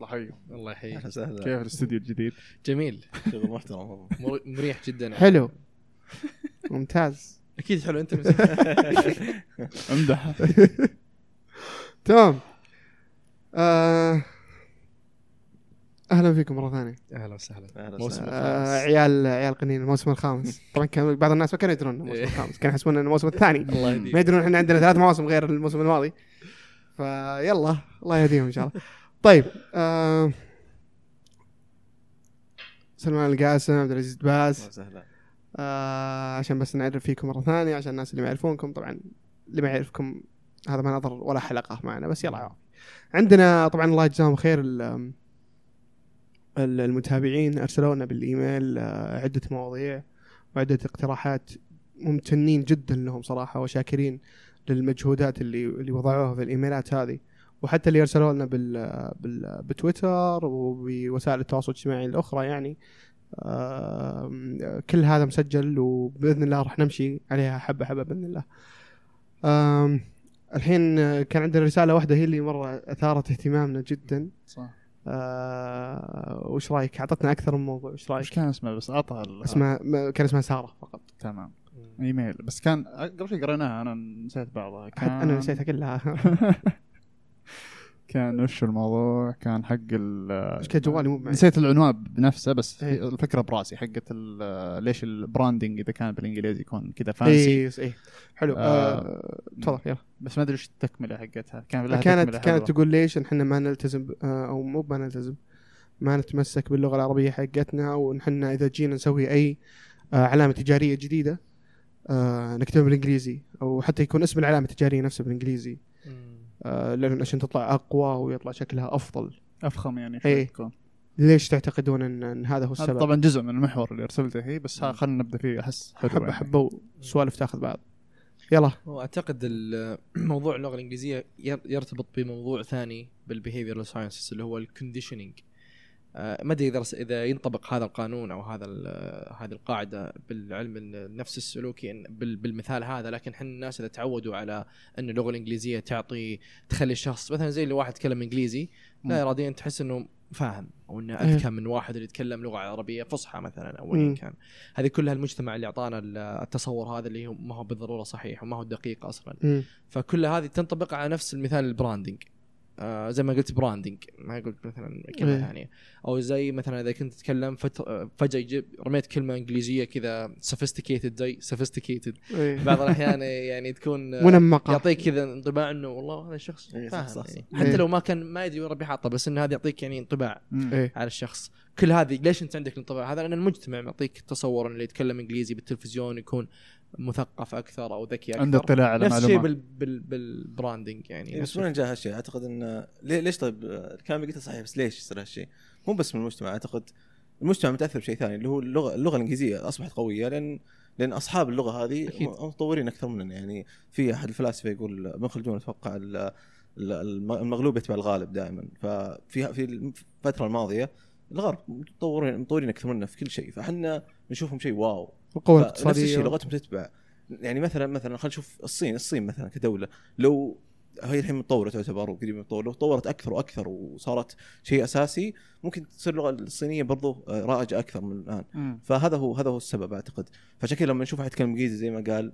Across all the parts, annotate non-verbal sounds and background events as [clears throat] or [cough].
الله يحييهم الله يحييك. أهلا وسهلا. كيف الاستوديو الجديد؟ جميل. شغل محترم [laughs] مريح جدا حلو. ممتاز. أكيد حلو أنت [laughs] أمدح. [laughs] تمام. آه، أهلا فيكم مرة ثانية. أهلا وسهلا. أهلا موسم. آه، الخامس. عيال عيال قنين الموسم الخامس. طبعا كان بعض الناس ما كانوا يدرون إنه الموسم الخامس كانوا يحسبون إنه الموسم الثاني. الله ما يدرون إحنا عندنا ثلاث مواسم غير الموسم الماضي. فيلا الله يهديهم إن شاء الله. طيب آه سلمان القاسم عبد العزيز باس آه عشان بس نعرف فيكم مرة ثانية عشان الناس اللي ما يعرفونكم. طبعا اللي ما يعرفكم هذا ما نظر ولا حلقة معنا بس يلا عندنا طبعا الله يجزاهم خير ال- ال- المتابعين. أرسلوا لنا بالإيميل آه، عدة مواضيع وعدة اقتراحات ممتنين جدا لهم صراحة وشاكرين للمجهودات اللي اللي وضعوها في الإيميلات هذه. وحتى اللي ارسلوا لنا بال بال بتويتر وبوسائل التواصل الاجتماعي الأخرى يعني. كل هذا مسجل وبإذن الله راح نمشي عليها حبة حبة بإذن الله. الحين كان عندنا رسالة واحدة هي اللي مرة أثارت اهتمامنا جدا. صح. آه، وش رأيك؟ أعطتنا أكثر من موضوع وش وش رايك؟ كان اسمه؟ بس اعطى ال- اسمها كان اسمها سارة فقط. تمام. إيميل. بس كان قبل شوي قريناها أنا نسيت بعضها. كان أنا نسيتها كلها. [laughs] كان وش الموضوع؟ كان حق ال إيش كان جوالي مو معي. نسيت العنوان بنفسه بس إيه. في الفكرة براسي حقت ال- ليش ال branding إذا كان بالإنجليزي يكون كذا fancy اي اي حلو. آه، آه، تفضل يلا. بس ما أدري وش التكملة حقتها. كان لها كانت تكملة كانت. تقول ليش إحنا ما نلتزم آه، أو مو ما نلتزم ما نتمسك باللغة العربية حقتنا ونحن إذا جينا نسوي أي آه، علامة تجارية جديدة آه، نكتبها بالإنجليزي أو حتى يكون اسم العلامة التجارية نفسها بالإنجليزي. آه، لأن عشان تطلع أقوى ويطلع شكلها أفضل. أفخم يعني إيه. شوي تكون ليش تعتقدون ان, إن هذا هو هذا السبب؟ طبعا جزء من المحور اللي أرسلته هي بس ها خلينا نبدأ فيه أحس حبه يعني. حبه وسوالف تاخذ بعض. يلا. وأعتقد ال- [clears throat] موضوع اللغة الإنجليزية ير- يرتبط بموضوع ثاني بال behavioral sciences اللي هو ال conditioning ما أدري إذا إذا ينطبق هذا القانون أو هذا هذه القاعدة بالعلم النفس السلوكي بالمثال هذا لكن إحنا الناس إذا تعودوا على إن اللغة الإنجليزية تعطي تخلي الشخص مثلا زي اللي واحد يتكلم إنجليزي لا. اراديا تحس إنه فاهم أو إنه إيه. أذكى من واحد اللي يتكلم لغة عربية فصحى مثلا أو. ايا كان هذه كلها المجتمع اللي أعطانا ال- التصور هذا اللي هو ما هو بالضرورة صحيح وما هو دقيق أصلا. فكل هذه تنطبق على نفس المثال ال branding آه زي ما قلت branding ما قلت مثلا كلمة إيه. ثانية أو زي مثلا إذا كنت تتكلم فجأة يجيب رميت كلمة إنجليزية كذا sophisticated زي sophisticated إيه. بعض [laughs] الأحيان يعني تكون آه، منمقة يعطيك كذا انطباع إنه والله هذا الشخص إيه، صح، فاهم صح، يعني. صح. حتى إيه. لو ما كان ما يدري وين ربي حاطه بس انه هذا يعطيك يعني انطباع مم. إيه. على الشخص كل هذه ليش أنت عندك الانطباع هذا لأن المجتمع معطيك تصور ان اللي يتكلم إنجليزي بالتلفزيون يكون مثقف أكثر أو ذكي أكثر. عنده اطلاع على نفس الشيء بال بال بال branding يعني. إيه، بس من وين جاء هالشيء؟ أعتقد إن ليه- ليش طيب؟ الكلام اللي قلته صحيح بس ليش يصير هالشيء؟ مو بس من المجتمع. أعتقد المجتمع متأثر بشيء ثاني اللي هو اللغة اللغة الإنجليزية أصبحت قوية لأن لأن أصحاب اللغة هذه أكيد. متطورين أكثر مننا. يعني في أحد الفلاسفة يقول ابن خلدون أتوقع ال- ال- الم- المغلوب يتبع الغالب دائما. ففي في الفترة الماضية الغرب متطورين متطورين أكثر منا في كل شيء. فإحنا نشوفهم شيء wow. القوه نفس الشيء الاقتصاديه لغتهم تتبع. يعني مثلا مثلا خلينا نشوف الصين. الصين مثلا كدولة لو هي الحين متطورة تعتبر وقريبه من التطور لو تطورت أكثر وأكثر وصارت شيء أساسي ممكن تصير اللغة الصينية برضو آه، رائجة أكثر من الآن. مم. فهذا هو هذا هو السبب أعتقد. فعشان كذا لما نشوف واحد يتكلم إنجليزي زي ما قال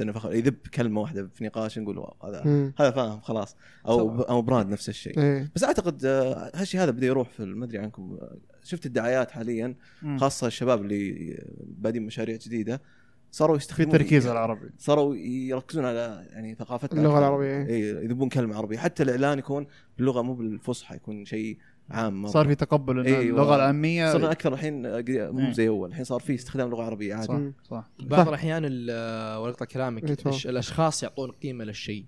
انه فخر يذب كلمة واحدة في نقاش نقول هذا مم. هذا فاهم خلاص. أو طبعاً. أو براند نفس الشيء. إيه. بس أعتقد آه، هالشيء هذا بدا يروح في ما أدري عنكم آه، شفت الدعايات حاليا. خاصة الشباب اللي بادين مشاريع جديدة صاروا في يستخدمون تركيز على العربي صاروا يركزون على يعني ثقافتنا اللغة أكثر. العربية. اي يذبون كلمة عربية حتى الإعلان يكون باللغة مو بالفصحى يكون شيء عام مرة. صار في تقبل إن إيه، اللغة العامية صرنا أكثر الحين مو إيه. زي أول الحين صار في استخدام لغة عربية عادي صح. صح بعض. الأحيان ال- ولقطه إيه، كلامك. الش- الأشخاص يعطون قيمة للشيء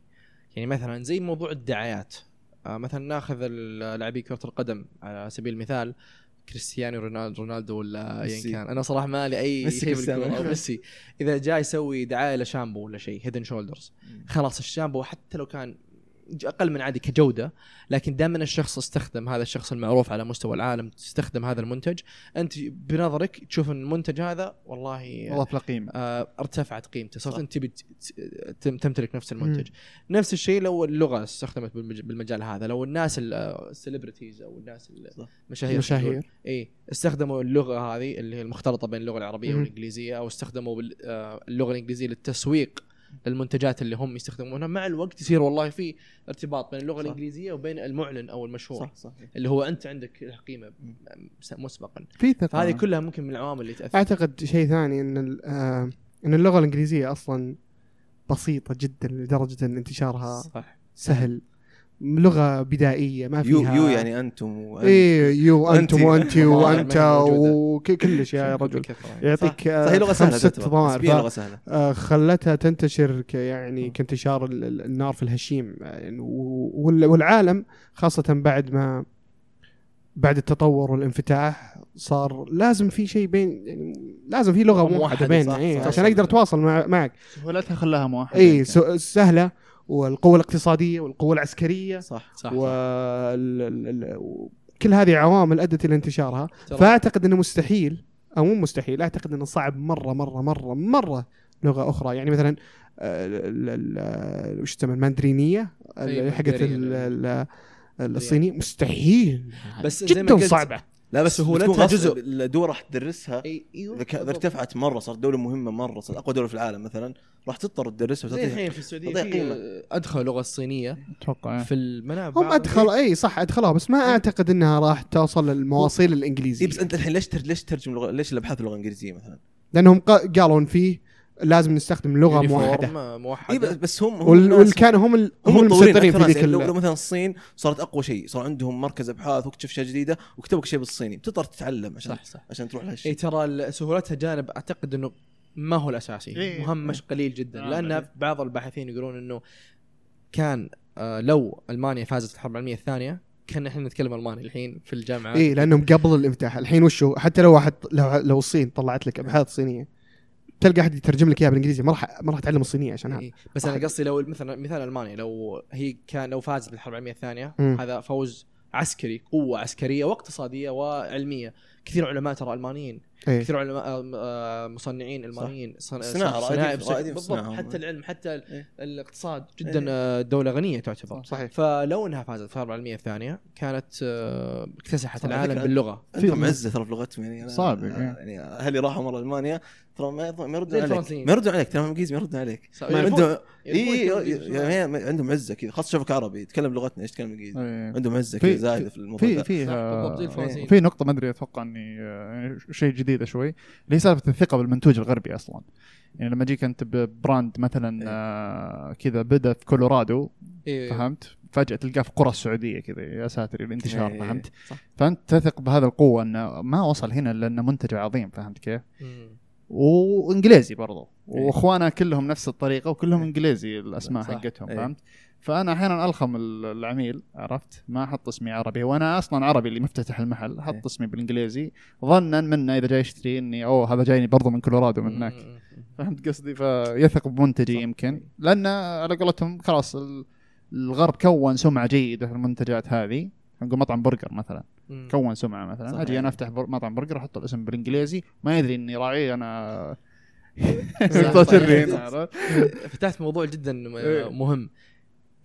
يعني مثلا زي موضوع الدعايات آه، مثلا ناخذ لاعبي كرة القدم على سبيل المثال كريستيانو رونالدو رونالدو ولا ايا. كان. أنا صراحة ما لي أي ميسي شيء بالكوره ميسي. إذا جاي يسوي دعاية لشامبو ولا شيء هيدن شولدرز خلاص الشامبو حتى لو كان أقل من عادي كجودة لكن دائما الشخص استخدم هذا الشخص المعروف على مستوى العالم تستخدم هذا المنتج. أنت بنظرك تشوف إن المنتج هذا والله والله له قيمه آه، ارتفعت قيمته. صرت. أنت تمتلك نفس المنتج. نفس الشيء لو اللغة استخدمت بالمج- بالمجال هذا. لو الناس السليبرتيز أو الناس. المشاهير. مشاهير اي استخدموا اللغة هذه اللي هي المختلطة بين اللغة العربية مم. والإنجليزية أو استخدموا آه، اللغة الإنجليزية للتسويق للمنتجات اللي هم يستخدمونها مع الوقت يصير والله في ارتباط بين اللغة صح. الإنجليزية وبين المعلن أو المشهور صح صح. اللي هو أنت عندك له قيمة مسبقا. في ثقة. فهذه كلها ممكن من العوامل اللي تأثر. أعتقد شيء ثاني إن آه، إن اللغة الإنجليزية أصلا بسيطة جدا لدرجة إن انتشارها صح. سهل. لغة بدائية ما you فيها you يعني أنتم وأنت. إيه you أنتم. وأنت [laughs] وأنت. وكلش يا [laughs] رجل. يعطيك صح. صح هي لغة آه، سهله ست. ضمائر لغة سهلة آه، خلتها تنتشر يعني كانتشار ال- ال- النار في الهشيم يعني و- وال- والعالم خاصة بعد ما بعد التطور والانفتاح صار لازم في شيء بين يعني لازم في موحدة موحدة، بيننا إيه. عشان أقدر أتواصل مع معك سهولتها خلاها موحدة اي يمكن. والقوة الاقتصادية والقوة العسكرية صح صح وكل هذه عوامل أدت إلى انتشارها. فأعتقد إنه مستحيل أو مو مستحيل أعتقد إنه صعب مرة مرة مرة مرة لغة أخرى. يعني مثلا آه، ال- وش تسمى الماندرينية أي، حقت ال- الصيني مستحيل. بس زي ما جدا قلت- صعبة. لا بس سهولتها جزء. الدول راح تدرسها أي أيوه إذا ك- إذا بالضبط. ارتفعت مرة صارت دولة مهمة مرة صارت أقوى دولة في العالم مثلا راح تضطر تدرسها وتعطيها الحين في السعودية قيمة. أدخل اللغة الصينية أتوقع في المنابر هم ادخل إي صح أدخلوها بس ما أعتقد إنها راح توصل للمواصيل إي الإنجليزية بس أنت الحين ليش تر... ليش ترجم ليش الأبحاث باللغة الإنجليزية مثلا؟ لأنهم قا- قالوا إن فيه لازم نستخدم لغة موحده موحدة. اي موحدة. بس- بس هم هم وال- كانوا هم ال- هم المسيطرين في. ذيك يعني لو, لو مثلا الصين صارت أقوى شيء صار عندهم مركز أبحاث واكتشف اشياء جديدة وكتبوا لك شيء بالصيني بتضطر تتعلم عشان صح صح. عشان تروح اي لهالشيء ترى ال- سهولتها جانب أعتقد إنه ما هو الأساسي. إيه. مهمش قليل جدا. آه، لأن بعدين. بعض الباحثين يقولون إنه كان آه لو ألمانيا فازت في الحرب العالمية الثانية كان إحنا نتكلم ألماني الحين في الجامعة. اي لأنهم قبل الانفتاح. الحين وشو حتى لو واحد لو, لو الصين طلعت لك أبحاث صينية. تلقى أحد يترجم لك إياها بالإنجليزي ما راح ما راح تعلم الصينية عشان هذا إيه. بس أنا قصدي لو مثلا مثال المانيا لو هي كان لو فازت بالحرب العالمية الثانية مم. هذا فوز عسكري قوة عسكرية واقتصادية وعلمية كثير علماء ترى ألمانيين إيه. كثير علماء آه، مصنعين المانيين صن- الصناعة، صناعي رائدين- بشكل- رائدين في بالضبط. حتى العلم حتى إيه. الاقتصاد جدا إيه. آه، دولة غنية تعتبر صحيح فلو إنها فازت في الحرب العالميه الثانية كانت آه، اكتسحت العالم. باللغة عندهم عزه ترى في لغتهم يعني صعب، إيه. يعني أهلي راحوا مرة ألمانيا ترى ما يردون عليك. ما يردون عليك ترى انجليزي ما يردون عليك عندهم اي يتكلمون يعني عندهم عزة كذا خاصة شوفك عربي يتكلم لغتنا إيش تتكلم إنجليزي إيه. عندهم عزة في- كذا زايدة في الموضوع في. في نقطة ما أدري أتوقع إني يعني شيء جديدة شوي اللي هي سالفة الثقة بالمنتوج الغربي أصلا يعني لما يجيك أنت ب brand مثلا إيه. آه، كذا بدأ في كولورادو إيه. فهمت فجأة تلقاه في قرى السعودية كذا يا ساتر الانتشار إيه. فهمت صح. فأنت تثق بهذا القوة إنه ما وصل هنا إلا إنه منتج عظيم فهمت كيف؟ وإنجليزي برضو إيه. واخوانا كلهم نفس الطريقة وكلهم إنجليزي الأسماء. حقتهم إيه. فهمت فأنا أحيانا أوهم ال- العميل عرفت ما أحط اسمي عربي وأنا أصلا عربي اللي مفتتح المحل أحط إيه. اسمي بالإنجليزي ظنا منه إذا جاي يشتري إني oh هذا جايني برضو من كولورادو من هناك. فهمت قصدي فيثق بمنتجي. يمكن لأن على قولتهم خلاص ال- الغرب كون سمعة جيدة في المنتجات هذه نقول مطعم برجر مثلا مم. كون سمعة مثلا صحيح. أجي أنا أفتح بر- مطعم برجر أحط الاسم بالإنجليزي ما يدري إني راعي أنا؟ [laughs] [laughs] فتحت موضوع جدا إيه. مهم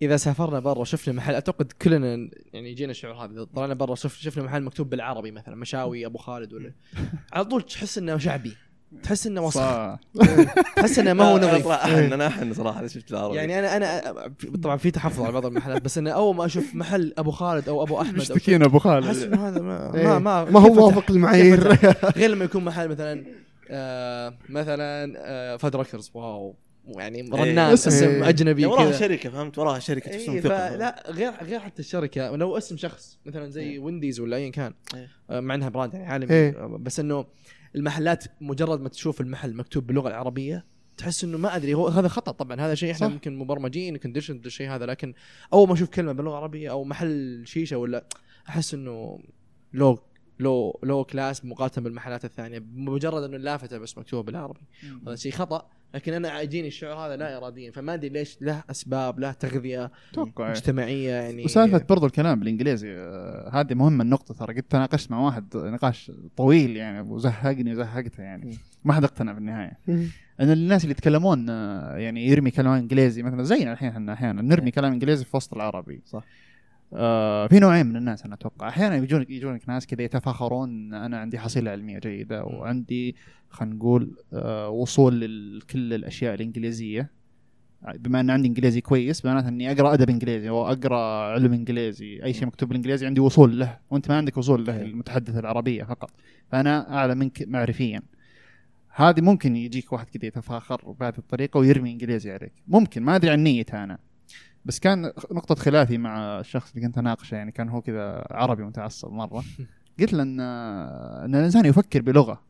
إذا سافرنا برا وشفنا محل اعتقد كلنا يعني يجينا الشعور هذا إذا طلعنا برا شف شفنا محل مكتوب بالعربي مثلا مشاوي أبو خالد ولا [laughs] على طول تحس إنه شعبي تحس إنه وسخ. صح. [laughs] تحس إنه ما هو [laughs] نظيف. صراحة احن أنا احن صراحة شفت العربي. يعني أنا أنا طبعا في تحفظ على بعض المحلات بس إنه أول ما أشوف محل أبو خالد أو أبو أحمد مشتكين أبو أحس خالد إنه هذا ما إيه. ما ما, ما هو؟ موافق المعايير. غير لما يكون محل مثلا آه مثلا آه Fuddruckers wow. يعني رنان اسم. أسم إيه. أجنبي يعني وراها شركة فهمت وراها شركة تحسهم إيه ثقة فلا غير غير حتى الشركة لو اسم شخص مثلا زي وينديز ولا ايا كان إيه. آه، مع إنها brand يعني عالمي إيه. آه، بس إنه المحلات مجرد ما تشوف المحل مكتوب باللغة العربية تحس إنه ما أدري هو هذا خطأ طبعا هذا شيء إحنا صح. ممكن مبرمجين condition للشيء هذا لكن أول ما أشوف كلمة باللغة العربية أو محل شيشة ولا أحس إنه لو لو لو كلاس مقارنه بالمحلات الثانية بمجرد إنه اللافته بس مكتوبة بالعربي هذا شيء خطأ لكن أنا يجيني الشعور هذا لا اراديا فما أدري ليش له أسباب له تغذية أتوقع إيه. مجتمعية يعني. وسالفة برضو الكلام بالإنجليزي آه، هذه مهمة النقطة ترى. قد تناقشت مع واحد نقاش طويل يعني وزهقني وزهقته يعني. ما حد اقتنع بالنهاية. إن الناس اللي يتكلمون آه، يعني يرمي كلام إنجليزي مثلا زينا الحين إحنا أحيانا نرمي كلام إنجليزي في وسط العربي. صح. آه في نوعين من الناس أنا أتوقع. أحيانا يجونك يجونك ناس كذا يتفاخرون أنا عندي حصيلة علمية جيدة وعندي خلينا نقول آه وصول لكل الأشياء الإنجليزية. بما أن عندي إنجليزي كويس معناته أني أقرأ أدب إنجليزي أو أقرأ علم إنجليزي أي شيء مكتوب بالإنجليزي عندي وصول له وأنت ما عندك وصول له إيه. المتحدث العربية فقط. فأنا أعلى منك معرفيا. هذه ممكن يجيك واحد كذا يتفاخر بهذه الطريقة ويرمي إنجليزي عليك. ممكن ما أدري عن نيته أنا. بس كان نقطة خلافي مع الشخص اللي كنت أناقشه يعني كان هو كذا عربي متعصب مرة. [laughs] قلت له إن إن الإنسان يفكر بلغة.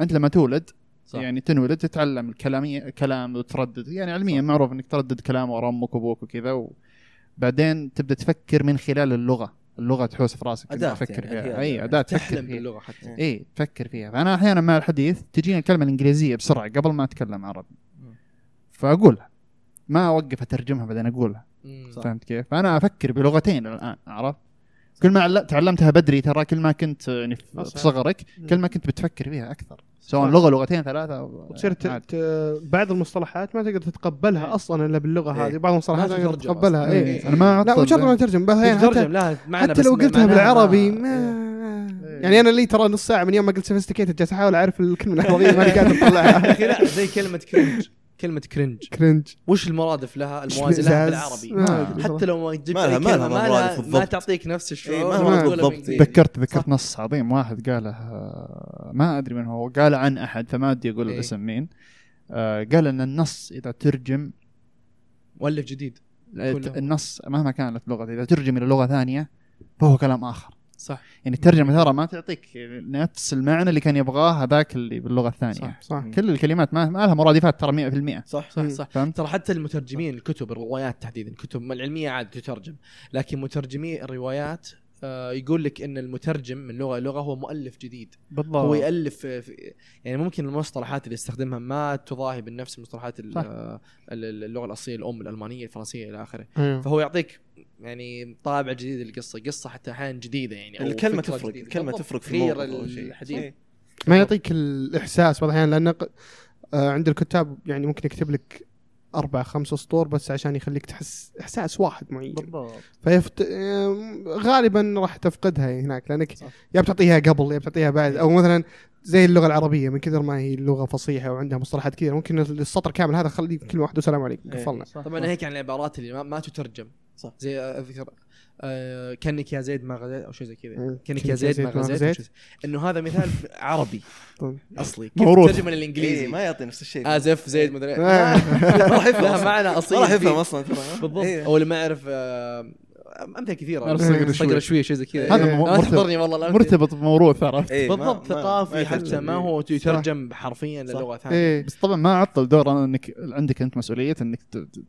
أنت لما تولد صح. يعني تنولد تتعلم الكلامية كلام وتردد. يعني علميا معروف إنك تردد كلام ورا أمك وأبوك وكذا وبعدين تبدأ تفكر من خلال اللغة. اللغة تحوس في راسك أداة تفكر يعني، فيها أي. أداة تفكر فيها. باللغة حتى. إي تفكر فيها. فأنا أحيانا مع الحديث تجيني الكلمة الإنجليزية بسرعة قبل ما أتكلم عربي. فأقولها. ما أوقف أترجمها بعدين أقولها. فهمت كيف؟ فأنا أفكر بلغتين الآن عرفت؟ كل ما عل- تعلمتها بدري ترى كل ما كنت يعني في. في صغرك كل ما كنت بتفكر فيها أكثر سواء. لغة لغتين ثلاثة وتصير ت... عادي. ت... بعض المصطلحات ما تقدر تتقبلها أصلا إلا باللغة إيه. هذه بعض المصطلحات ما ما تقدر تترجم تتقبلها. اي إيه. أنا ما لا مجرد ما تترجم بس يعني تترجم حتى, حتى لو ما- قلتها بالعربي ما- ما إيه. يعني أنا لي ترى نص ساعة من يوم ما قلت sophisticated جالس أحاول أعرف الكلمة العربيه ماني قادر [laughs] يا اطلعها أخي لا زي كلمة cringe كلمة كرنج كرنج وش المرادف لها؟ الموازي لها بالعربي. ما حتى. لو ما جبت ما لها- ما لها كلمة، ما, مرادف ما. تعطيك نفس إيه، الشعور ما لها تقولها بالضبط. تذكرت ذكرت نص عظيم. واحد قاله ما أدري من هو قال عن أحد فما ودي أقول إيه. الاسم مين. آه، قال إن النص إذا ترجم مؤلف جديد. كله. النص مهما كانت لغته إذا ترجم إلى لغة ثانية فهو كلام آخر. صح يعني الترجمه ترى ما تعطيك نفس المعنى اللي كان يبغاه هذاك اللي باللغة الثانية صح. صح كل الكلمات ما, ما لها مرادفات ترى 100% صح صح. صح فهمت؟ ترى حتى المترجمين الكتب الروايات تحديدا الكتب العلمية عاد تترجم لكن مترجمي الروايات يقول لك إن المترجم من لغة لغة هو مؤلف جديد بالضبط هو يألف آه، يعني ممكن المصطلحات اللي يستخدمها ما تضاهي بالنفس المصطلحات ال- صح. آه، ال- اللغة الاصليه الأم الألمانية الفرنسية إلى آخره أيوه. فهو يعطيك يعني طابع جديد للقصة قصة حتى أحيانا جديدة يعني الكلمة تفرق جديدة. الكلمة. تفرق في. الحديث. ما يعطيك الإحساس بعض الأحيان لأن آه، عند الكتاب يعني ممكن يكتب لك أربع خمس اسطور بس عشان يخليك تحس إحساس واحد معين بالضبط فيفت... غالبا راح تفقدها هناك لأنك صح. يا بتعطيها قبل يا بتعطيها بعد أو مثلا زي اللغة العربية من كثر ما هي اللغة فصيحة وعندها مصطلحات كثيرة ممكن السطر كامل هذا خليه كلمه واحدة والسلام عليكم إيه. قفلنا طبعا هيك عن العبارات اللي ما, ما تترجم صح. زي اذكر آه كانك يا زيد ما غزيت أو شيء زي كذا مم. كانك يا زيد ما غزيت إنه هذا مثال عربي [laughs] طيب. أصلي كيف موروث. تترجم إيه للانجليزي ما يعطي نفس الشيء ازف زيد مدري [laughs] [laughs] آه. ما راح يفهم. معنى ما اصيل راح يفهم. أصلا ترى بالضبط إيه. أو اللي ما يعرف آه، أمثلة كثيرة صقر صقر شوي. شوي شيء زي كذا هذا إيه. تحضرني والله. مرتبط بموروث عرفت إيه، بالضبط ثقافي حتى. ما هو يترجم حرفيا للغة ثانية بس طبعا ما عطل دور إنك عندك أنت مسؤولية إنك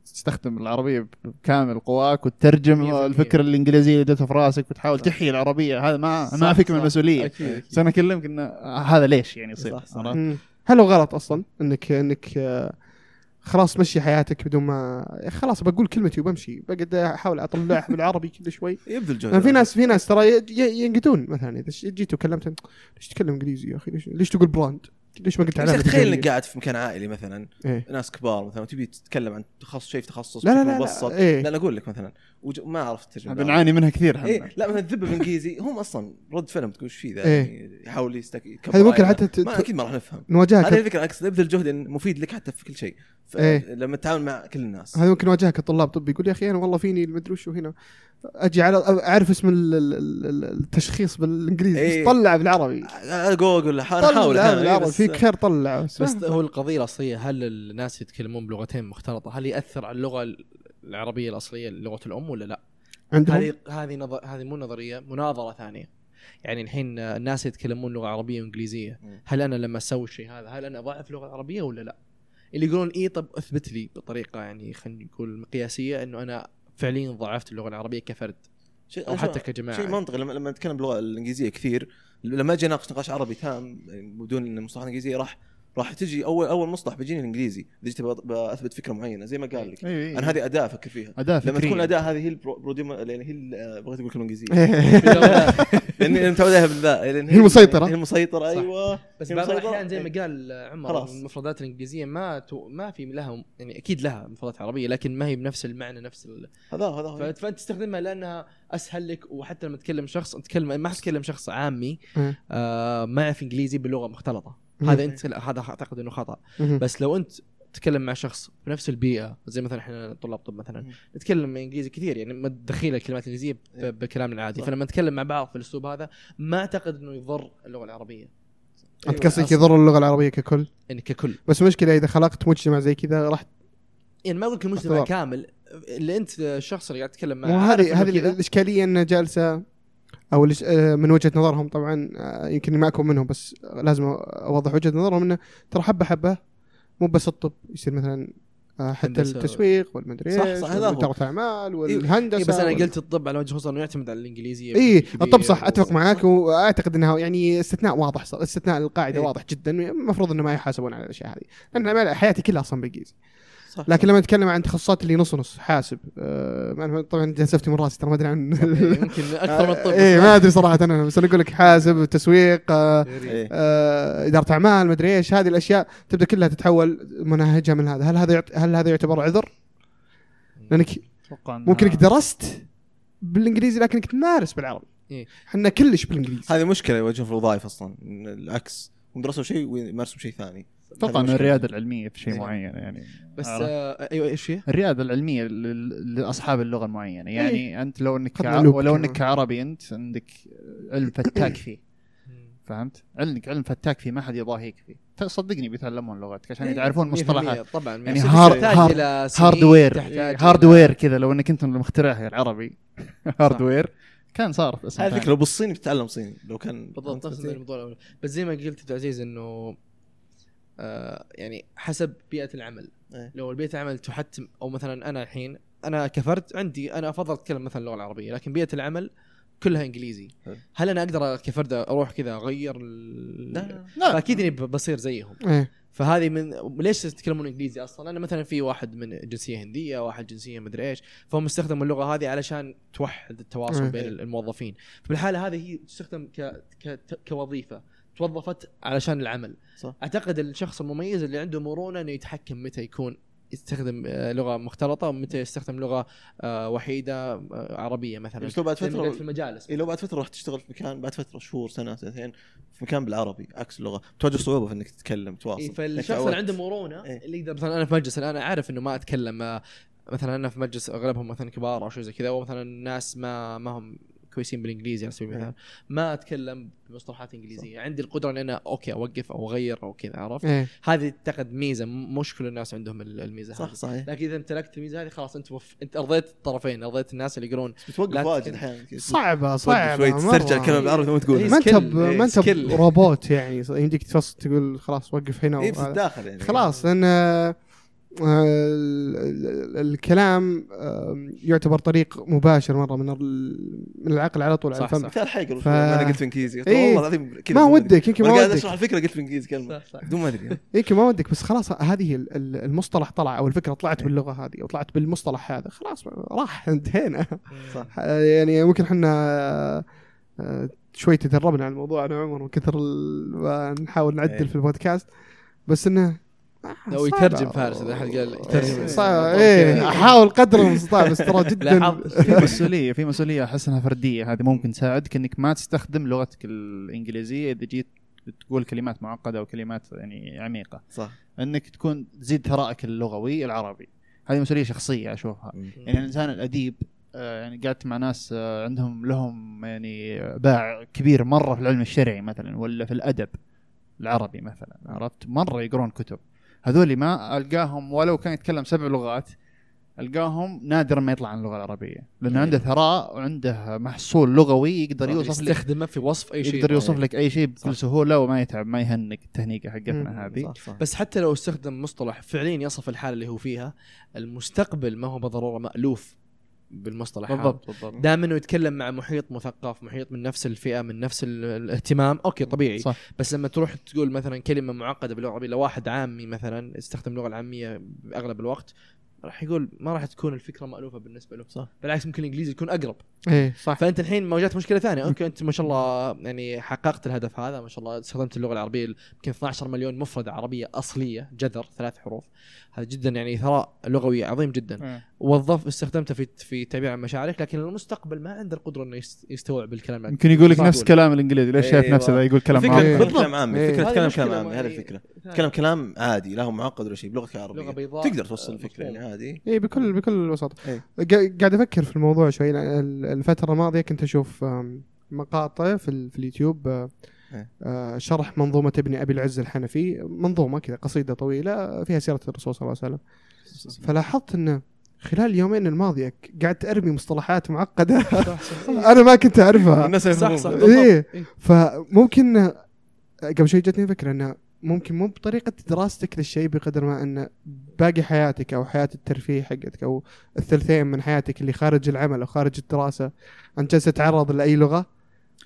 تستخدم العربية بكامل قواك وتترجم 100%. الفكرة الإنجليزية اللي جت في راسك وتحاول تحيي العربية هذا ما صح، ما فيك من. المسؤولية. بس أنا أكلمك انه هذا ليش يعني يصير. هل هو غلط أصلا انك إنك آه، خلاص مشي حياتك بدون ما خلاص بقول كلمتي وبمشي بقعد أحاول أطلعها بالعربي كل شوي يبذل جهد في ناس في ناس ترى ينقدون مثلا إذا جيت وكلمت ليش تتكلم إنجليزي يا أخي ليش, ليش تقول براند؟ ليش ما قلت علامة تخيل؟ إنك قاعد في مكان عائلي مثلا إيه. ناس كبار مثلا وتبي تتكلم عن تخصص شيء في تخصص لا لا لا, مبسط لا. إيه. لا أنا أقول لك مثلا وج- ما عرفت ترجمه بنعاني منها كثير إحنا إيه لا مثلا تذب بالانجليزي هم أصلا رد فيلم تقول إيش في ذا؟ إيه. يعني يحاول يستك يكبر هذه ممكن. حتى ت- ما أكيد ما راح نفهم. نواجهك هذه الفكرة عكس ابذل جهد مفيد لك حتى في كل شيء. إيه. لما تتعامل مع كل الناس. هذا ممكن واجهك الطلاب طب يقول يا أخي أنا والله فيني المدري وشو هنا. أجي على أعرف اسم ال- ال- ال- التشخيص بالإنجليزي إيه. بس طلع بالعربي. أقول أنا احاول طلع أحاول، بالعربي بس- فيك خير طلع. بس, بس هو القضية الأصلية هل الناس يتكلمون بلغتين مختلطة؟ هل يأثر على اللغة العربية الأصلية لغة الأم ولا لا؟ عندهم هذه هذه نظر هذه مو نظرية مناظرة ثانية يعني الحين الناس يتكلمون لغة عربية وإنجليزية. هل أنا لما أسوي الشيء هذا هل أنا أضعف اللغة العربيه ولا لا؟ اللي يقولون اي طب أثبت لي بطريقة يعني خلينا نقول مقياسية إنه أنا فعليا ضعفت اللغة العربية كفرد شيء أو حتى كجماعة شيء منطقي لما لما نتكلم باللغة الإنجليزية كثير لما أجي اناقش نقاش عربي تام يعني بدون مصطلحات انجليزيه راح راح تجي اول أول مصطلح بيجيني الإنجليزي إذا جيت ب- بثبت فكرة معينة زي ما قال لك أيوه أنا هذه أداة أفكر فيها اداء لما تكون الأداة هذه هي البروديوم يعني هي آه، بغيت أقول كلمة إنجليزية. [laughs] [laughs] لأني متعود عليها بالذات لأن هي المسيطرة. هي المسيطرة أيوه بس بعض. الأحيان زي ما إيه. قال عمر خلاص. المفردات الإنجليزية ما تو ما في لها يعني أكيد لها مفردات عربية لكن ما هي بنفس المعنى نفس ال... هذا هذا. فانت تستخدمها لأنها أسهل لك وحتى لما تكلم شخص تكلم ما حتكلم شخص عامي. آه ما يعرف إنجليزي بلغة مختلطة. هذا أنت لا، هذا أعتقد إنه خطأ. بس لو أنت تتكلم مع شخص في نفس البيئة زي مثلا إحنا طلاب طب مثلا. نتكلم إنجليزي كثير يعني ما تدخيل الكلمات الإنجليزية ب- إيه. بكلامنا العادي. فلما نتكلم مع بعض في الأسلوب هذا ما أعتقد إنه يضر اللغة العربية أنت قصدك يضر اللغة العربية ككل يعني ككل بس مشكلة إذا خلقت مجتمع زي كذا راح يعني ما أقول لك المجتمع. كامل اللي أنت الشخص اللي قاعد تتكلم معه هذه هذه. الإشكالية إنه جالسة أو آه، من وجهة نظرهم طبعا آه، يمكن ما أكون منهم بس لازم أوضح وجهة نظرهم إنه ترى حبة حبة مو بس الطب يصير مثلا آه، حتى. التسويق والمدري صح، إيش صح، هذا. واداره اعمال والهندسه إيه بس أنا قلت الطب على وجه الخصوص انه يعتمد على الإنجليزية اي الطب صح أتفق معاك وأعتقد إنها يعني استثناء واضح صار استثناء القاعده إيه. واضح جدا المفروض إنه ما يحاسبون على الأشياء هذه لأن حياتي كلها أصلا بالانجليزي صح لكن لما نتكلم عن تخصصات اللي نص نص حاسب آه ما- طبعا جلستي من راسي ترى ما أدري عن [laughs] إيه، يمكن [laughs] أكثر من الطب إيه ما أدري صراحة أنا بس أنا أقول لك حاسب تسويق آه إيه. آه إدارة أعمال مدري إيش هذه الأشياء تبدأ كلها تتحول مناهجها من هذا هل هذا. هل هذا يعتبر عذر؟ لأنك ممكن إنك درست بالإنجليزي لكنك تمارس بالعربي إيه. إحنا كلش بالإنجليزي هذه مشكلة يواجهون في الوظائف أصلا العكس هم درسوا شيء ويمارسوا شيء ثاني أتوقع هذه ان مشكلة. الرياده العلمية في شيء إيه. معين يعني بس؟ آه أيوه إيش هي؟ الرياده العلمية لل- لأصحاب اللغة المعينة يعني أنت لو إنك ولو. إنك كعربي أنت عندك علم فتاك فيه [coughs] فهمت؟ علمك علم فتاك فيه ما حد يضاهيك فيه صدقني بيتعلمون لغتك عشان إيه، يتعرفون 100% مصطلحات طبعا يعني بس هار- تحتاج هار- إلى سنين، hardware hardware كذا لو إنك أنت اللي مخترعها العربي هاردوير كان صار. الفكرة لو بالصيني بتتعلم صيني لو كان بالضبط نفس الموضوع الأول. بس زي ما قلت عبد العزيز إنه يعني حسب بيئة العمل إيه. لو البيئه العمل تحتم أو مثلا أنا الحين أنا كفرد عندي أنا أفضل أتكلم مثلا اللغة العربية لكن بيئة العمل كلها إنجليزي حلو. هل أنا أقدر كفرد أروح كذا أغير ال... لا لا فاكيد إني بصير زيهم إيه فهذه من ليش تتكلمون إنجليزي أصلا؟ أنا مثلا في واحد من جنسية هندية، واحد جنسية مدري إيش، فهم استخدموا اللغة هذه علشان توحد التواصل مم. بين الموظفين، فبالحاله هذه هي تستخدم ك... ك... كوظيفة توظفت علشان العمل. صح. أعتقد الشخص المميز اللي عنده مرونة إنه يتحكم متى يكون يستخدم آه، لغة مختلطة ومتى يستخدم لغة آه، وحيدة آه، عربية مثلا بس لو بعد قلت في المجالس إيه لو بعد فترة راح تشتغل في مكان بعد فترة شهور سنة سنتين في مكان بالعربي عكس اللغة تواجه صعوبة في إنك تتكلم تواصل إيه فالشخص. اللي عنده مرونة إيه. اللي يقدر مثلا أنا في مجلس الان أنا عارف إنه ما أتكلم مثلا أنا في مجلس أغلبهم مثلا كبار أو شيء زي كذا ومثلا ناس ما ما هم كويسين بالإنجليزي على سبيل المثال ما أتكلم بمصطلحات إنجليزية عندي القدرة إن أنا أوكي أوقف أو أغير أو كذا عرفت إيه هذه اعتقد ميزة مش كل الناس عندهم ال- الميزة صح هذه صحيح لكن إذا امتلكت الميزة هذه خلاص أنت وف... أنت أرضيت الطرفين أرضيت الناس اللي يقولون بس بتوقف واجد. أحيانا. صعبة صعبة شوي. تسترجع الكلمة بالعربي ثم تقولها إيه. ما أنت ما أنت. روبوت يعني يمديك تفصل تقول خلاص وقف هنا اي في. الداخل يعني خلاص لأن الكلام آه، يعتبر طريق مباشر مرة من ال- من العقل على طول على صح، الفم مثال حي ف- أنا قلت في إنجليزي إيه. والله العظيم كذا ما ودك يمكن. ما ودك أشرح الفكرة قلت في إنجليزي كلمه بدون ما أدري [laughs] يمكن ما ودك بس خلاص هذه ال- ال- المصطلح طلع أو الفكرة طلعت إيه. باللغة هذه أو طلعت بالمصطلح هذا خلاص راح انتهينا [laughs] صح يعني ممكن إحنا آه، آه، شوي تدربنا على الموضوع أنا وعمر من كثر نحاول نعدل إيه. في البودكاست بس إنه آه، لو صعبة. يترجم فارس إذا أحد قال يترجم. صعب. إيه احاول قدر المستطاع بس ترى جدا. في مسؤولية في مسؤولية أحس إنها فردية. هذه ممكن تساعدك إنك ما تستخدم لغتك الإنجليزية إذا جيت تقول كلمات معقدة وكلمات يعني عميقة. صح. إنك تكون تزيد ثرائك اللغوي العربي. هذه مسؤولية شخصية أشوفها. يعني الإنسان الأديب آه، يعني قعدت مع ناس آه، عندهم لهم يعني باع كبير مرة في العلم الشرعي مثلا ولا في الأدب العربي مثلا عرفت؟ مرة يقرون كتب. هذول ما ألقاهم ولو كان يتكلم سبع لغات ألقاهم نادرا ما يطلع عن اللغة العربية. لأنه عنده ثراء وعنده محصول لغوي يقدر يوصف لك يستخدمه في وصف أي شيء يقدر يوصف لك أي شيء بكل صح. سهولة وما يتعب ما يهنق التهنيقه حقتنا. هذه. صح صح. بس حتى لو استخدم مصطلح فعليا يصف الحالة اللي هو فيها المستقبل ما هو بالضروره مألوف. بالمصطلح. بالضبط بالضبط. دائما إنه يتكلم مع محيط مثقف محيط من نفس الفئة من نفس ال- الاهتمام. أوكي طبيعي. صح. بس لما تروح تقول مثلا كلمة معقدة باللغة العربيه لواحد عامي مثلا يستخدم اللغة العامية بأغلب الوقت راح يقول ما راح تكون الفكرة مألوفة بالنسبة له صح. بالعكس ممكن الإنجليزي يكون أقرب إيه صح فأنت الحين ما جات مشكلة ثانية أوكي أنت ما شاء الله يعني حققت الهدف هذا ما شاء الله استخدمت اللغة العربية يمكن 12 مليون مفردة عربية أصلية جذر ثلاث حروف هذا جدا يعني ثراء لغوي عظيم جدا إيه. وظف استخدمته في في تعبير عن مشاعرك لكن المستقبل ما عنده القدرة إنه يست- يستوعب الكلام يمكن يقول لك نفس. كلام الإنجليزي ليش شايف أيوة. نفسه ذا يقول كلام. تكلم كلام عامي إيه. فكرة مشكلة كلام عامي هذه الفكرة. تكلم كلام عادي لا هو معقد ولا شيء بلغتك لغة عربيه بيضاء تقدر توصل آه، الفكرة يعني مفهوم. عادي إيه بكل بكل بساطة إيه. قا- قاعد أفكر في الموضوع شوي الفترة الماضية كنت أشوف مقاطع في, ال- في اليوتيوب آه، إيه. آه، شرح منظومة ابن أبي العز الحنفي منظومة كذا قصيدة طويلة فيها سيرة الرسول صلى الله عليه وسلم فلاحظت انه خلال اليومين الماضية قعدت أرمي مصطلحات معقدة [laughs] أنا ما كنت أعرفها الناس صح. صح إيه. إيه. فممكن قبل شوي جتني فكرة انه ممكن مو بطريقة دراستك للشيء بقدر ما انه باقي حياتك أو حياة الترفيه حقتك أو الثلثين من حياتك اللي خارج العمل أو خارج الدراسة أنت جالس تتعرض لأي لغة؟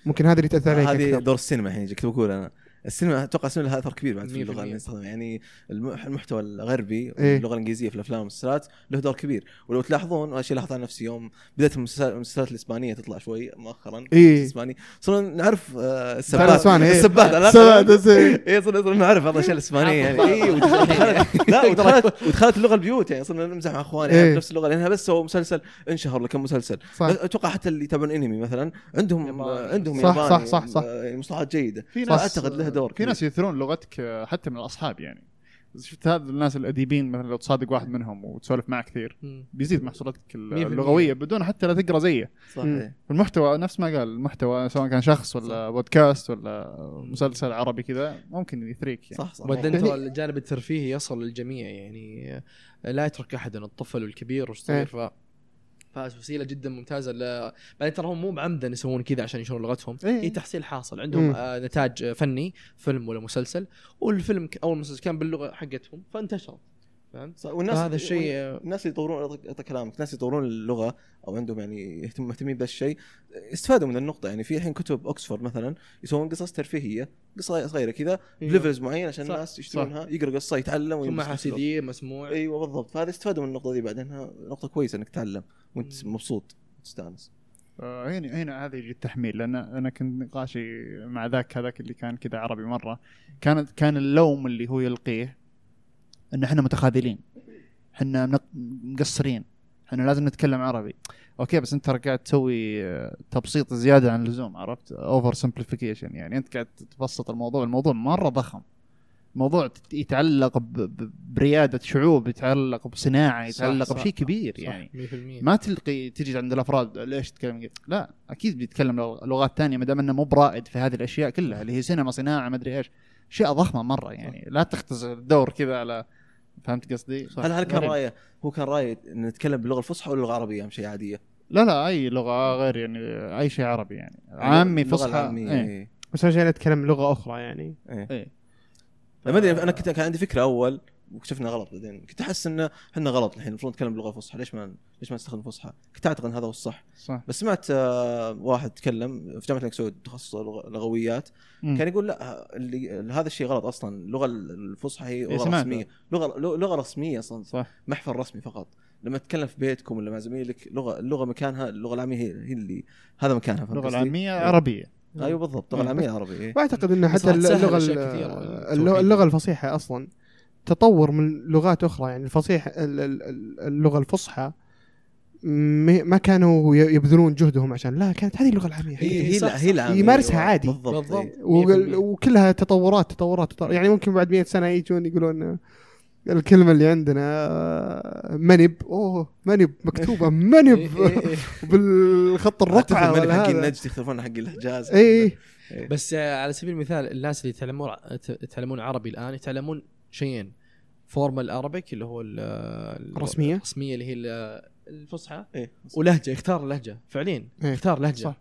ممكن هذا اللي تأثر عليك هذه دور السينما الحين كنت بقول أنا. السينما أتوقع السينما لها أثر كبير بعد في 100% اللغة اللي نستخدمها يعني الم- المحتوى الغربي إيه. اللغة الإنجليزية في الأفلام والمسلسلات له دور كبير ولو تلاحظون وهذا الشيء لاحظت على نفسي يوم بدأت المسلسلات المسلسلات الإسبانية تطلع شوي مؤخرا إيه. الإسباني صرنا نعرف آه، السبات إيه. السبات على سبات، إيه. اي صرنا صرنا نعرف بعض الأشياء الإسبانية يعني اي ودخلت [laughs] لا [laughs] ودخلت ودخلت اللغة البيوت يعني صرنا نمزح مع أخواني إيه. يعني نفس اللغة لأنها بس سووا مسلسل انشهر لكم مسلسل صح أتوقع حتى اللي يتابعون أنمي مثلا عندهم. عندهم صح، ياباني صح، صح، صح. آه، مصطلحات جيدة في صح، ناس أعتقد له دور في كبير. ناس يثرون لغتك آه، حتى من الأصحاب يعني. شفت هذا الناس الأديبين مثلا لو تصادق واحد منهم وتسولف معه كثير. بيزيد محصولاتك اللغوية بدون حتى لا تقرأ زيه. صحيح. المحتوى نفس ما قال المحتوى سواء كان شخص ولا بودكاست ولا مسلسل عربي كذا ممكن يثريك يعني. صح صح. وبعدين يعني- ترى [laughs] الجانب الترفيهي يصل للجميع يعني لا يترك أحد الطفل والكبير والصغير إيه. ف فوسيله جدا ممتازة ل... بعدين ترى هم مو بعمدا يسوون كذا عشان ينشرون لغتهم إيه. هي تحصيل حاصل عندهم مم. آه نتاج فني فيلم ولا مسلسل والفيلم أو المسلسل كان باللغة حقتهم فانتشر فهمت؟ صح والناس هذا الشيء آه، الناس اللي يطورون كلامك. الناس يطورون اللغة أو عندهم يعني يهتم مهتمين بهذا الشيء استفادوا من النقطة. يعني في الحين كتب اوكسفورد مثلا يسوون قصص ترفيهية قصة صغيرة كذا أيوه. ب levels معين عشان صح، الناس يشترونها يقرأ قصة يتعلم ثم الوقت. سي دي مسموع. أيوه بالضبط. فهذا استفادوا من النقطة دي بعدين نقطة كويسة إنك تتعلم وأنت. مبسوط تستانس آه، هنا هنا هذا يجي التحميل لأن أنا كنت نقاشي مع ذاك هذاك اللي كان كذا عربي مرة. كانت كان اللوم اللي هو يلقيه إن إحنا متخاذلين. إحنا مقصرين. إحنا لازم نتكلم عربي. أوكي بس أنت قاعد تسوي آه، تبسيط زيادة عن اللزوم عرفت؟ oversimplification يعني أنت قاعد تبسط الموضوع. الموضوع مرة ضخم. موضوع يتعلق بريادة شعوب يتعلق بصناعة صح، يتعلق صح، بشيء كبير صح، يعني. 100% ما تلقي تجي عند الأفراد ليش تتكلم؟ لا أكيد بيتكلم لغ- لغات ثانية ما دام إنه مو برائد في هذه الأشياء كلها اللي هي سينما صناعة ما أدري إيش. اشياء ضخمة مرة يعني. لا تختصر الدور كذا على فهمت قصدي؟ هل هل كان. رايه هو كان رأيه ان نتكلم باللغة الفصحى ولا اللغة العربية أهم شيء عادية؟ لا لا أي لغة غير يعني أي شيء عربي يعني عامي فصحى إيه. إيه. بس أنا جاي أتكلم لغة أخرى يعني إيه. إيه. ما أدري أنا كنت كان عندي فكرة أول واكتشفنا غلط بعدين كنت أحس إن إحنا غلط الحين المفروض نتكلم باللغة الفصحى ليش ما ليش ما نستخدم الفصحى؟ كنت أعتقد إن هذا هو الصح صح بس سمعت آه، واحد تكلم في جامعة الملك سعود تخصص لغ- لغويات مم. كان يقول لا اللي هذا الشيء غلط أصلا اللغة الفصحى هي لغه سمعت. رسمية لغة لغة رسمية أصلا صح محفل رسمي فقط لما تتكلم في بيتكم ولا مع زميلك لغة اللغة مكانها اللغة العامية هي, هي اللي هذا مكانها اللغة؟ العامية إيه. عربية أيوه بالضبط اللغة إيه. العامية عربي إيه. واعتقد إن بس حتى اللغة. اللغة الفصيحة أصلا تطور من لغات أخرى يعني الفصيح ال- ال- اللغة الفصحى ما كانوا يبذلون جهدهم عشان لا كانت هذه اللغة العامية هي هي هي صح،. هي العامية يمارسها. عادي. بالضبط, بالضبط. إيه. وقل- 100%. وكلها تطورات تطورات تطورات يعني ممكن بعد 100 سنة يجون يقولون الكلمة اللي عندنا آه، منب أوه منب مكتوبة إيه، [laughs] منب إيه، إيه. [laughs] بالخط الرقعه الرقعة ولا حق النجد يختلفون حق الحجاز اي بس آه، على سبيل المثال الناس اللي يتعلمون يتعلمون عربي الآن يتعلمون شيئين formal Arabic اللي هو ال- ال- رسمية. الرسميه اللي هي ال- الفصحى إيه. ولهجه يختار لهجة فعليا إيه. يختار لهجة صح.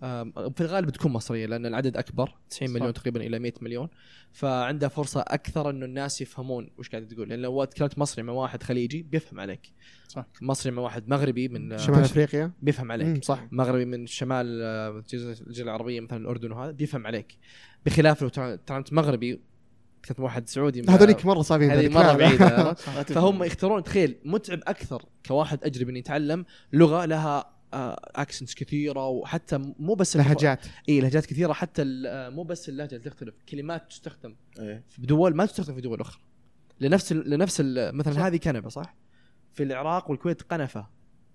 في الغالب بتكون مصرية لأن العدد أكبر 90 مليون صح. تقريبا إلى 100 مليون فعنده فرصة أكثر إنه الناس يفهمون وش قاعد تقول لأن لو تكلمت مصري مع واحد خليجي بيفهم عليك صح. مصري مع واحد مغربي من شمال أفريقيا بيفهم عليك مم، صح مغربي من شمال آه، الجزيره العربية مثلا الأردن وهذا بيفهم عليك بخلاف لو تعاملت مغربي كنت واحد سعودي هذوليك مرة صعبين هذه. مرة. بعيدة؟ [laughs] فهم يختارون تخيل متعب أكثر كواحد اجنبي انه يتعلم لغة لها accents كثيرة وحتى مو بس لهجات إي لهجات كثيرة حتى ال- آه، مو بس اللهجة اللي تختلف كلمات تستخدم إيه. في دول ما تستخدم في دول أخرى لنفس ال لنفس ال مثلا صح. هذه كنبة صح؟ في العراق والكويت قنفة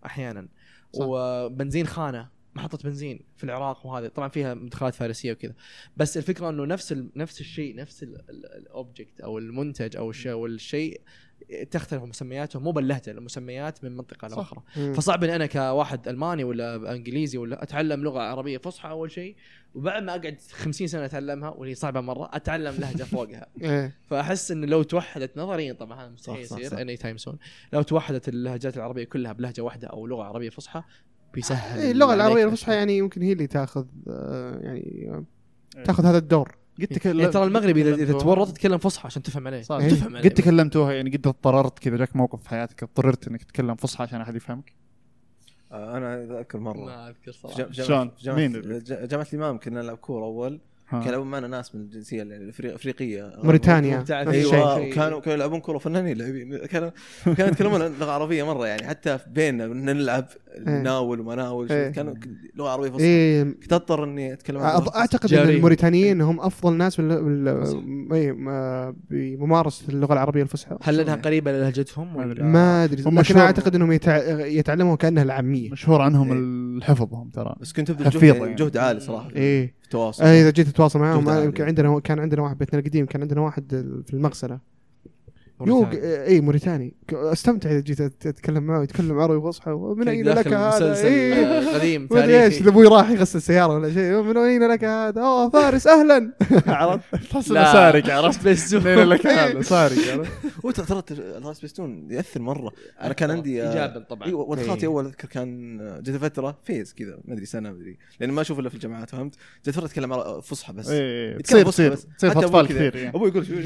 أحيانا صح. وبنزين خانة محطة بنزين في العراق وهذا طبعا فيها مدخلات فارسية وكذا بس الفكرة إنه نفس ال... نفس الشيء نفس ال object أو المنتج أو الشيء أو الشيء تختلف مسمياته مو باللهجة المسميات من. لأخرى مم. فصعب اني أنا كواحد ألماني ولا إنجليزي ولا أتعلم لغة عربية فصحى أول شيء وبعد ما أقعد 50 سنة أتعلمها واللي صعبة مرة أتعلم لهجة فوقها [laughs] إيه فأحس انه لو توحدت نظريا طبعا هذا مستحيل يصير. anytime soon لو توحدت اللهجات العربية كلها بلهجة واحدة أو لغة عربية فصحى بيسهل إيه، اللغة العربية. الفصحى يعني يمكن هي اللي تاخذ آه، يعني آه، تاخذ هذا الدور قد تكلم يعني ترى المغربي اذا إذا. تورط تتكلم فصحى عشان تفهم عليه صح. إيه. تفهم عليه قد تكلمتوها يعني قد اضطررت كذا جاك موقف في حياتك اضطررت إنك تتكلم فصحى عشان أحد يفهمك آه، أنا أذكر مرة ما أذكر صراحة شلون؟ مين؟ جامعة الإمام كنا نلعب كورة أول. كانوا يلعبون معنا ناس من الجنسية الافريقيه موريتانيا. أيوه. وكانوا كانوا يلعبون كوره فنانين لاعبين. كانوا كانوا يتكلمون لغة عربية مرة يعني. حتى بيننا نلعب ناول وما ناول. إيه. كانوا لغة عربية فصحى. إيه. كنت أضطر إني أتكلم أعتقد إن. الموريتانيين هم أفضل ناس بال... فصحى. بال... إيه، ما- بممارسة اللغة العربية الفصحى. هل لانها قريبة لهجتهم ما أدري. ولا ما ادري لكن أعتقد إنهم يتع... يتعلموا كأنها العامية. مشهور عنهم إيه. الحفظ هم ترى. بس كنت ابذل جهد يعني. جهد عالي صراحة. إيه. التواصل آه، إذا جيت تتواصل معاهم. يمكن عندنا كان عندنا واحد بيتنا القديم كان عندنا واحد في المغسلة يوق؟ اي موريتاني ك- أستمتع إذا جيت أتكلم معه يتكلم عربي فصحى ومن أين لك هذا؟ إيه. قديم إيش تاريخي إذا أبوي راح يغسل سياره ولا شيء من أين لك هذا؟ أوه فارس أهلا [laughs] عرفت؟ تحس. انه سارق عرفت بس لين لك هذا سارق عرفت [laughs] ترى ترى سبيستون يأثر مرة أنا كان عندي آه، ايجابا طبعا أيوه ولد خالتي إيه. أول أذكر كان جت فترة فيز كذا ما أدري سنة ما أدري لأن ما أشوف إلا في الجامعات فهمت؟ جت فترة أتكلم فصحى بس يتكلم تصير فصحى تصير بس. اطفال. كثير. أبوي يقول شو إيش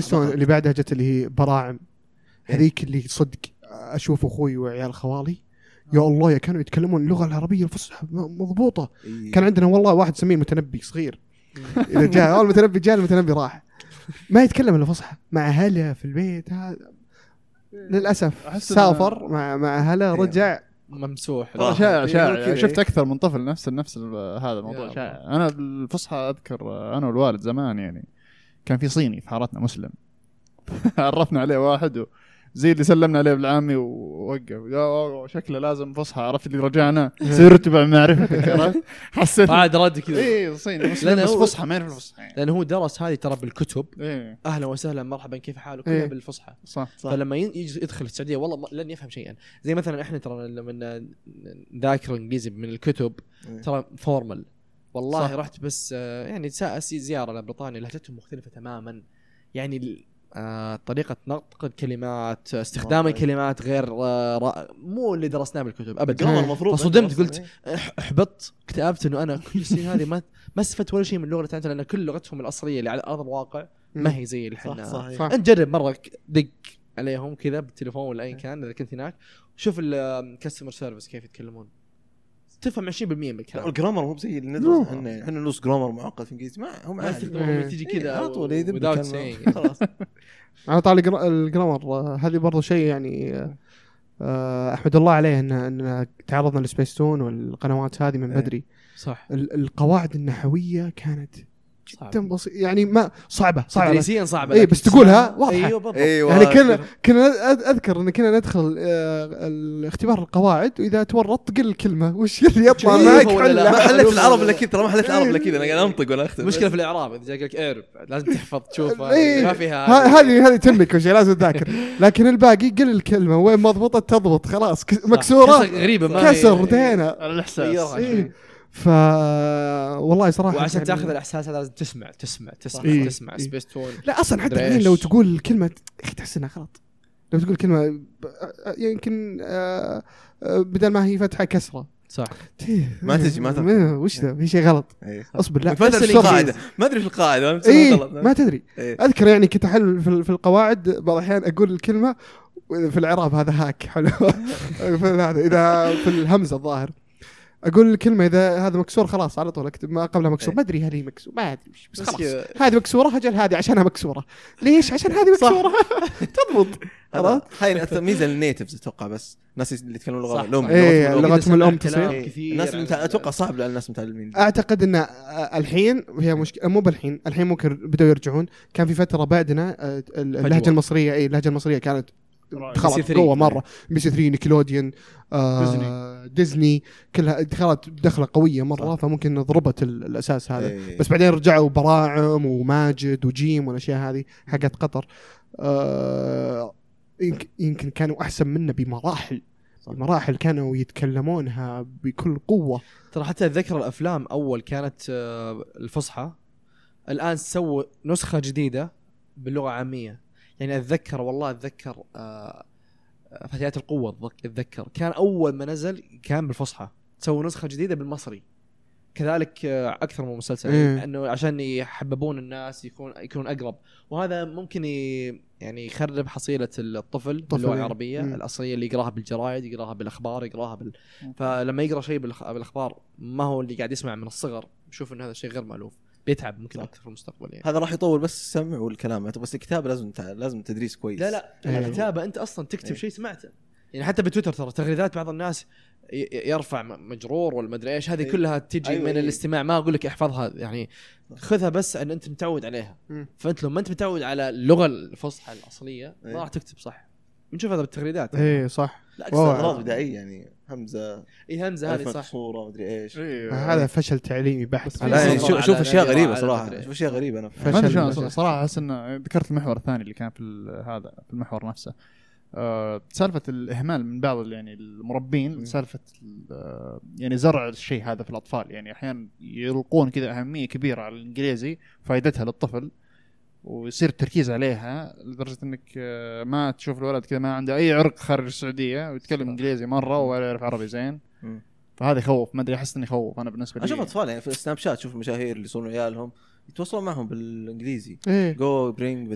فقط. اللي بعدها جت اللي هي براعم. هذيك اللي صدق أشوف أخوي وعيال خوالي. يا الله يا كانوا يتكلمون اللغة العربية الفصحى مضبوطة. إيه. كان عندنا والله واحد نسميه المتنبي صغير. إذا جاء أول المتنبي جاء المتنبي راح. ما يتكلم إلا فصحى. مع هلا في البيت هذا للأسف أحس إنه- سافر مع مع هلا إيه. رجع. ممسوح. آه. شائع شائع شفت إيه. أكثر من طفل نفس نفس هذا الموضوع. شائع أنا الفصحى أذكر أنا والوالد زمان يعني. كان في صيني في حارتنا مسلم. عرفنا عليه واحد و زي اللي سلمنا عليه بالعامي ووقف. شكله لازم فصحى عرفت اللي رجعنا؟ صير تبع معرفتك عرفت حسيت. بعد رد كذا. اي صيني مسلم بس فصحى ما يعرف الفصحى يعني. لأنه هو درس هذه ترى بالكتب. إيه. أهلا وسهلا مرحبا كيف حالك؟ كلها إيه. بالفصحى. صح صح. فلما يجي يدخل السعودية والله لن يفهم شيئا. زي مثلا إحنا ترى لما نذاكر إنجليزي من الكتب إيه. ترى formal والله صح. رحت بس آه، يعني سا- أسي زيارة لبريطانيا لهجتهم مختلفة تماما يعني ال- آه، طريقة نطق الكلمات استخدام مرة. الكلمات غير آه، را- مو اللي درسناه بالكتب ابدا المفروض [laughs] فصدمت قلت إيه. أحبطت اكتئبت إنه أنا كل السنين هذه ما ما استفدت ولا شيء من اللغة تعلمتها لأن كل لغتهم الأصلية اللي على أرض الواقع ما هي زي اللي إحنا صح صح. أنت جرب مرة دق عليهم كذا بالتليفون ولا ايا كان إذا كنت هناك شوف ال customer service كيف يتكلمون تفهم 20% من الكلام ال grammar مو زي اللي. ندرس إحنا إحنا ندرس grammar معقد في إنجليزي ما هم عادي إيه. تجي إيه، كذا على طول يذب saying. [laughs] خلاص [laughs] على ال gra- ال grammar هذه برضو شيء يعني آه، أحمد الله عليه ان إن تعرضنا لسبيس تون والقنوات هذه من إيه. بدري صح ال- القواعد النحوية كانت. جدا بسيطه يعني ما صعبة صعبة. تدريسيا صعبة إيه، لكن بس تقولها واضحة. أيوه بالضبط. أيوه يعني كنا. كنا أذ- أذكر إن كنا ندخل آه، الاختبار القواعد وإذا تورطت قل الكلمة. وش اللي يطلع معك؟ ما حلها حليت العرب إلا كذا ترى ما حليت العرب إلا كذا أنا قاعد أنطق ولا اختم المشكلة في الإعراب إذا جاك لك اعرب لازم تحفظ تشوف إيه. ما فيها هذه هذه تمك وشي لازم تذاكر. لكن الباقي قل الكلمة وين مضبوطة تضبط خلاص مكسورة. غريبة ما كسر دينا. على الإحساس. إيه. ف والله صراحة وعشان كان- تاخذ الإحساس هذا لازم تسمع تسمع تسمع إيه. تسمع إيه. سبيس تون لا أصلا حتى الحين. لو تقول كلمة يا أخي تحس إنها غلط لو تقول كلمة يمكن آه، آه، بدل ما هي فتحة كسرة صح ما تجي، ما تنفع. ما- وش ذا في شيء غلط إيه،. أصبر لا ما أدري في. القاعدة ما ادري في القاعده غلط. ما تدري إيه. أذكر يعني كنت أحل في في القواعد بعض الأحيان أقول الكلمة في الإعراب هذا هاك حلو [laughs] هذا إذا في الهمزة الظاهر أقول الكلمة إذا هذا مكسور خلاص على طول أكتب ما قبلها مكسور إيه. ما أدري هل هي مكسور ما أدري بس خلاص هذه مكسورة أجل هذه عشانها مكسورة ليش عشان هذه مكسورة [laughs] تضبط؟ هاي ميزة للنيتفز أتوقع بس الناس اللي يتكلمون لغه صح، الام. إيه، لغتهم كلام تصير. إيه. كثير الناس متع- أتوقع صعب على الناس متعلمين أعتقد إن آه، الحين هي مشكله مو بالحين الحين ممكن بدأوا يرجعون كان في فترة بعدنا آه، اللهجة. المصرية اي اللهجة المصرية كانت. دخلت قوة 3. مرة. بي سي 3 نيكلوديان آه ديزني. ديزني. كلها دخلت دخلة قوية مرة صح. فممكن ضربت ال- الأساس هذا. إيه. بس بعدين رجعوا براعم وماجد وجيم والأشياء هذه حقت قطر. آه يمكن- يمكن كانوا أحسن منا بمراحل. صح. بمراحل كانوا يتكلمونها بكل قوة. ترى حتى أتذكر الأفلام أول كانت آه، الفصحى. الآن سووا نسخة جديدة باللغة العامية. يعني أتذكر والله أتذكر آه، فتيات القوة أتذكر. كان أول ما نزل كان بالفصحى. سووا نسخة جديدة بالمصري. كذلك آه، أكثر من مسلسل. إيه. إنه عشان يحببون الناس يكون يكون أقرب. وهذا ممكن يعني يخرب حصيلة الطفل باللغة إيه. العربية مم. الأصلية اللي يقراها بالجرايد يقراها بالأخبار يقراها بال... فلما يقرأ شيء بالأخبار ما هو اللي قاعد يسمع من الصغر يشوف ان هذا الشيء غير مألوف. بيتعب ممكن صح. أكثر في المستقبل يعني. هذا راح يطول بس السمع والكلام. بس الكتابه لازم تع- لازم تدريس كويس. لا لا. إيه. الكتابة أنت أصلا تكتب إيه. شيء سمعته. يعني حتى بتويتر ترى تغريدات بعض الناس يرفع مجرور ولا مدري إيش. هذه إيه. كلها تجي أيوة، من إيه. الاستماع. ما أقول لك احفظها. يعني خذها بس إن أنت متعود عليها. مم. فأنت لو ما أنت متعود على اللغة الفصحى الأصلية ما إيه. راح تكتب صح. بنشوف هذا بالتغريدات. إيه صح. لا أغراض بدائية يعني. همزة إي همزة هذه صح. صوره مدري إيش. هذا فشل تعليمي بحت. يعني شوف, شوف أشياء غريبة صراحة. شوف أشياء غريبة أنا فشل. صراحة أحس انه ذكرت المحور الثاني اللي كان في ال- هذا في المحور نفسه. آه، سالفة الإهمال من بعض يعني المربين. سالفة ال- آه، يعني زرع الشيء هذا في الأطفال. يعني أحيانا يلقون كذا أهمية كبيرة على الإنجليزي فائدتها للطفل. ويصير التركيز عليها لدرجة إنك آه، ما تشوف الولد كذا ما عنده أي عرق خارج السعودية ويتكلم إنجليزي مرة ولا يعرف عربي زين. فهذا يخوف ما أدري أحس إنه يخوف أنا بالنسبة لي. أشوف أطفال يعني في السناب شات شوف المشاهير اللي يصورون عيالهم يتواصلون معهم بالإنجليزي. إيه. go bring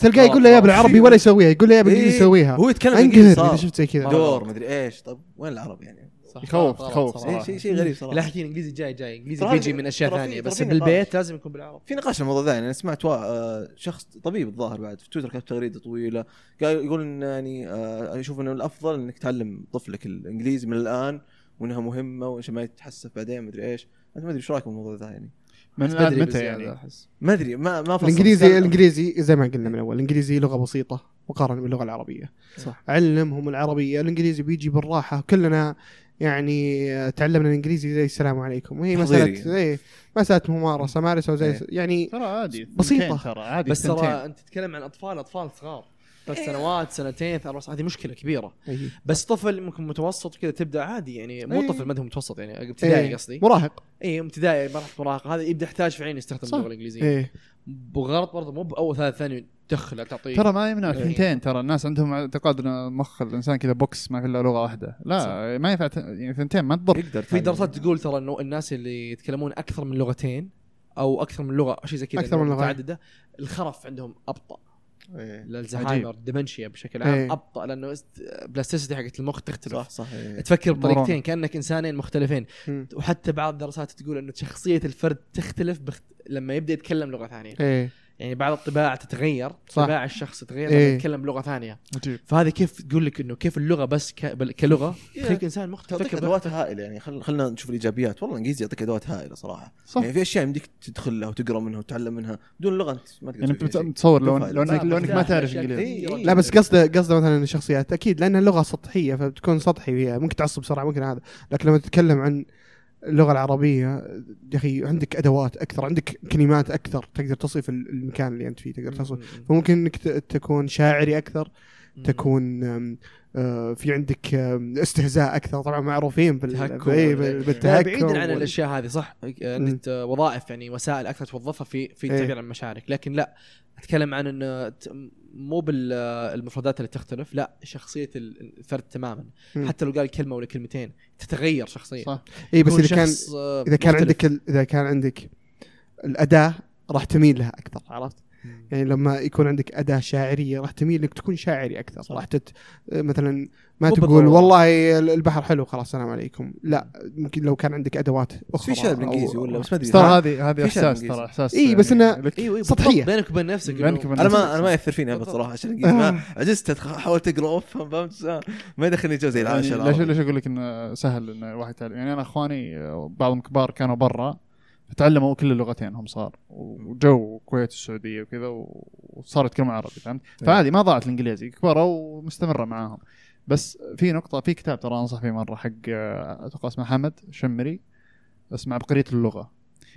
تلقاه يقول له يا. بالعربي ولا يسويها يقول له يا بالإنجليزي إيه. يسويها هو يتكلم إنجليزي شفت زي كذا. دور مدري إيش. طب وين العرب يعني؟ صح، يخوف- يخوف. شيء شيء غريب لا صراحة حكي إنجليزي جاي جاي. إنجليزي بيجي من أشياء ثانية بس بالبيت. لازم يكون بالعربي في نقاش الموضوع ذا يعني أنا سمعت. آه، شخص طبيب الظاهر بعد في تويتر كتب تغريدة طويلة. قال يقول إن يعني آه، يشوف إنه الأفضل إنك تعلم طفلك الإنجليزي من الآن وإنها مهمة وعشان ما يتحسف بعدين مدري إيش. أنت ما أدري إيش رأيك بالموضوع ذا يعني؟ من الآن متى يعني. ما أدري ما ما فصل الانجليزي الإنجليزي زي ما قلنا من اول الإنجليزي لغة بسيطة مقارنة باللغة العربية. صح. علمهم العربية الإنجليزي بيجي بالراحة. كلنا يعني آه، تعلمنا الإنجليزي زي السلام عليكم وهي. مسألة إيه مسألة ممارسة مارسه وزي إيه. يعني ترى عادي بسيطة. ثنتين ترى عادي بس. ترى أنت تتكلم عن أطفال أطفال صغار ثلاث سنوات سنتين ثلاث سنوات هذه مشكلة كبيرة إيه. بس طفل ممكن متوسط كذا تبدأ عادي يعني مو إيه. طفل ما هو متوسط يعني ابتدائي إيه. قصدي مراهق اي ابتدائي مرحله مراهقه هذا يبدأ يحتاج فعلا يستخدم. اللغة الإنجليزية إيه بغرض برضه مو بأول ثالث ثاني تدخله تعطيه ترى ما يمنع إيه. الثنتين ترى الناس عندهم اعتقاد ان مخ الإنسان كذا box ما في إلا لغة واحدة لا ما ينفع ت- يعني ثنتين ما تضر يقدر في. دراسات تقول ترى إنه الناس اللي يتكلمون أكثر من لغتين أو أكثر من لغة شيء زي كذا أكثر من لغة. متعددة الخرف عندهم أبطأ إيه. الزهايمر الدمنشيا بشكل عام إيه. أبطأ لأنه بلاستيسيتي حقت المخ تختلف صح صح إيه. تفكر. بطريقتين كأنك إنسانين مختلفين مم. وحتى بعض الدراسات تقول إنه شخصية الفرد تختلف بخت... لما يبدأ يتكلم لغة ثانية إيه يعني بعض الطباع تتغير صح. طباع الشخص تتغير لما إيه. يتكلم بلغة ثانية عجيب فهذه كيف تقول لك إنه كيف اللغة بس ك... بل- كلغة [laughs] إيه. تخليك إنسان مختلف تعطيك أدوات هائلة يعني خل... خلينا نشوف الإيجابيات والله الانجليزي يعطيك أدوات هائلة صراحة صح يعني في أشياء يمديك تدخل لها وتقرأ منها وتتعلم منها بدون لغة أنت ما تقدر يعني انت. متصور لو لو انك. لو إنك ما تعرف إنجليزي كثيرة. إيه. لا بس قصده قصده مثلا الشخصيات أكيد لأن اللغة سطحية فبتكون سطحي فيها ممكن تعصب بسرعة ممكن هذا لكن لما تتكلم عن اللغة العربية يا أخي عندك أدوات أكثر عندك كلمات أكثر تقدر تصف ال- المكان اللي أنت فيه تقدر تصف. فممكن إنك تكون شاعري أكثر تكون في عندك آم، استهزاء أكثر. طبعا معروفين إيه، بالتهكم بعيدا عن الأشياء هذه صح؟ عندك وظائف يعني وسائل أكثر توظفها في في إيه. التعبير عن المشاعر لكن لا أتكلم عن إنه ت- مو بالمفردات اللي تختلف لا شخصية ال- الفرد تماما. حتى لو قال كلمة ولا كلمتين تتغير شخصيا. صح. اي بس إذا كان آه، إذا كان مختلف. عندك إذا كان عندك الأداة راح تميل لها أكثر. عرفت؟ يعني لما يكون عندك أداة شاعرية راح تميل إنك تكون شاعري أكثر صح. راح تت... مثلا ما تقول. والله البحر حلو خلاص السلام عليكم لا ممكن لو كان عندك أدوات أخرى في شعر بالإنجليزي ولا بس ما أدري ترى هذه هذه إحساس. ترى إحساس إي، بس يعني أيوه سطحية. بالضبط، بينك وبين نفسك بينك وبين أنا. ما أنا ما ياثر فيني ابد. صراحة عشان الانجليزي. [laughs] ما عجزت حاولت أقرأ وافهم فهمت ما يدخلني جو زي يعني العاشر ليش العربي. ليش أقول لك إنه سهل ان الواحد يعني أنا أخواني بعضهم كبار كانوا برا فتعلموا كل اللغتين هم صار. وجو الكويت والسعودية وكذا وصاروا يتكلموا عربي فهمت؟ فهذه ما ضاعت الإنجليزي كبروا ومستمرة معاهم. بس في نقطة في كتاب ترى أنصح فيه مرة حق آه، أتوقع اسمه حمد شمري اسمه عبقريه اللغة.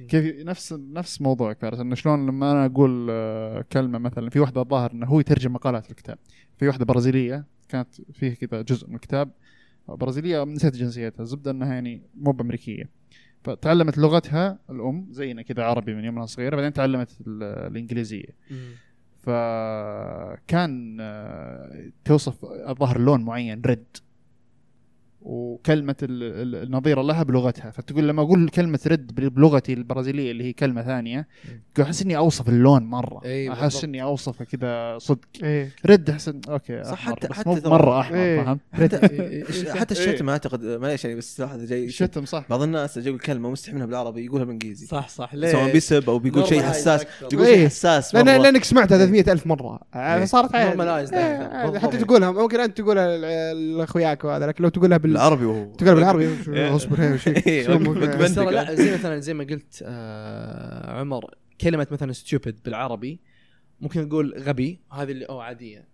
كيف نفس نفس موضوعك فارس إنه شلون لما أنا أقول آه، كلمة مثلا في واحدة الظاهر إنه هو يترجم مقالات في الكتاب. في واحدة برازيلية كانت فيه كذا جزء من الكتاب برازيلية نسيت جنسيتها الزبده إنها يعني مو بأمريكية. فتعلمت لغتها الأم زينا كذا عربي من يومها صغيرة بعدين تعلمت ال- الإنجليزية. فكان آه، توصف الظاهر لون معين ريد وكلمة ال- ال- النظيرة لها بلغتها. فتقول لما أقول كلمة ريد بلغتي البرازيلية اللي هي كلمة ثانية أقول أحس إني أوصف اللون أحس بالضبط. إني أوصفه كذا صدق. red أحس إن- okay صح، أحمر حتى- بس حتى مرة أحمر إيه. فهمت؟ [laughs] حتى حتى الشتم أعتقد معليش يعني بس واحد جاي الشتم صح. بعض الناس يقول كلمة مستحي منها بالعربي يقولها بالإنجليزي. صح صح. سواء بيسب أو بيقول شيء حساس. يقول إيه. شيء حساس لأن. لأنك سمعتها 300 ألف مرة. إيه. صارت. حتى. تقولها ممكن أنت تقولها لأخوياك وهذا لكن لو تقولها بال بالعربي وهو تقولها بالعربي إيه. اصبر هي وشي إيه،. لا زي مثلا زي ما قلت آه عمر كلمة مثلا stupid بالعربي ممكن نقول غبي هذه اللي أو عادية.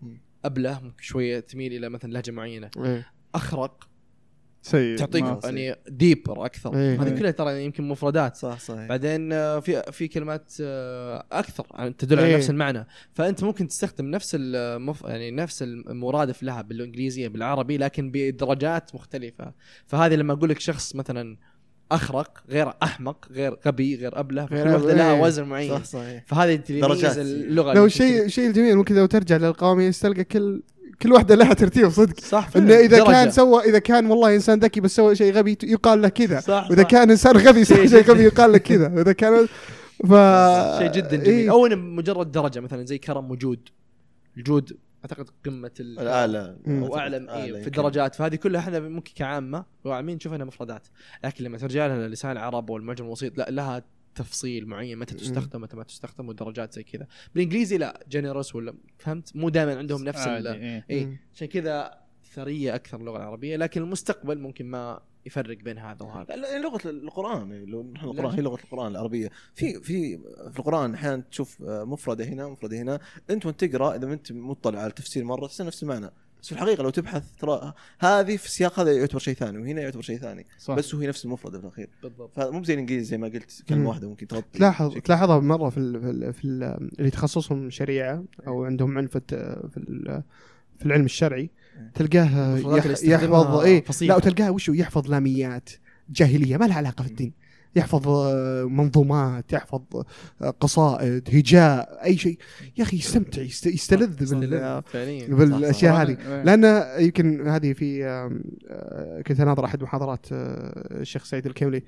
أبله ممكن شوية تميل إلى مثلا لهجة معينة إيه. أخرق سيء تعطيك يعني deeper أكثر إيه. هذه إيه. كلها ترى يمكن مفردات صح صحيح بعدين آه، في في كلمات آه، أكثر يعني تدل على إيه. نفس المعنى فأنت ممكن تستخدم نفس المف... يعني نفس المرادف لها بالإنجليزية بالعربي لكن بدرجات مختلفة فهذه لما أقول لك شخص مثلا أخرق غير أحمق غير غبي غير أبله غير كل واحدة لها إيه. وزن معين صح صحيح فهذه. يميز اللغة لو اللي الشيء الشيء الجميل ممكن لو ترجع للقواميس تلقى كل كل واحدة لها ترتيب صدق صح إنه إذا درجة. كان سوى إذا كان والله إنسان ذكي بس سوى شيء غبي يقال له كذا صح وإذا صح. كان إنسان غبي سوى [laughs] شيء غبي يقال له كذا واذا كان ف شيء جدا جميل إيه. أو إنه مجرد درجة مثلا زي كرم وجود الجود أعتقد قمة ال- الأعلى. أو اعلم إيه في. الدرجات فهذه كلها إحنا ممكن كعامة وعامين نشوفها انها مفردات لكن لما ترجع لها لسان العرب والمعجم الوسيط لا لها تفصيل معين متى تستخدم متى ما تستخدم ودرجات زي كذا. بالإنجليزي لا جنرس ولا فهمت؟ مو دائما عندهم نفس ال- إيه. اي مم. عشان كذا ثرية أكثر اللغة العربية لكن المستقبل ممكن ما يفرق بين هذا وهذا. لغة القرآن يعني لو نحن القران ليش؟ هي لغة القرآن العربية. في في في القرآن أحيانا تشوف مفردة هنا مفردة هنا. أنت وأنت تقرأ إذا ما أنت مطلع على التفسير مرة تحس نفس المعنى. بس في الحقيقة لو تبحث ترى هذه في السياق هذا يعتبر شيء ثاني وهنا يعتبر شيء ثاني. صح. بس هو هي نفس المفرده في الأخير. بالضبط. فمو زي الإنجليزي زي ما قلت. كلمة واحدة ممكن تغطي تلاحظ شيء. تلاحظها مرة في ال في, ال في ال اللي تخصصهم شريعة أو عندهم عنفة في ال- في العلم الشرعي تلقاه يح- يستخدمها يحفظ إيه فصيحة. لا وتلقاه وشو يحفظ لاميات جاهلية ما لها علاقة في الدين. يحفظ آه، منظومات يحفظ آه، قصائد هجاء أي شيء يا أخي يستمتع يست- يستلذ بال فعليا بالأشياء. هذه. لأن يمكن هذه في آه، كنت أناظر أحد محاضرات الشيخ سعيد الكملي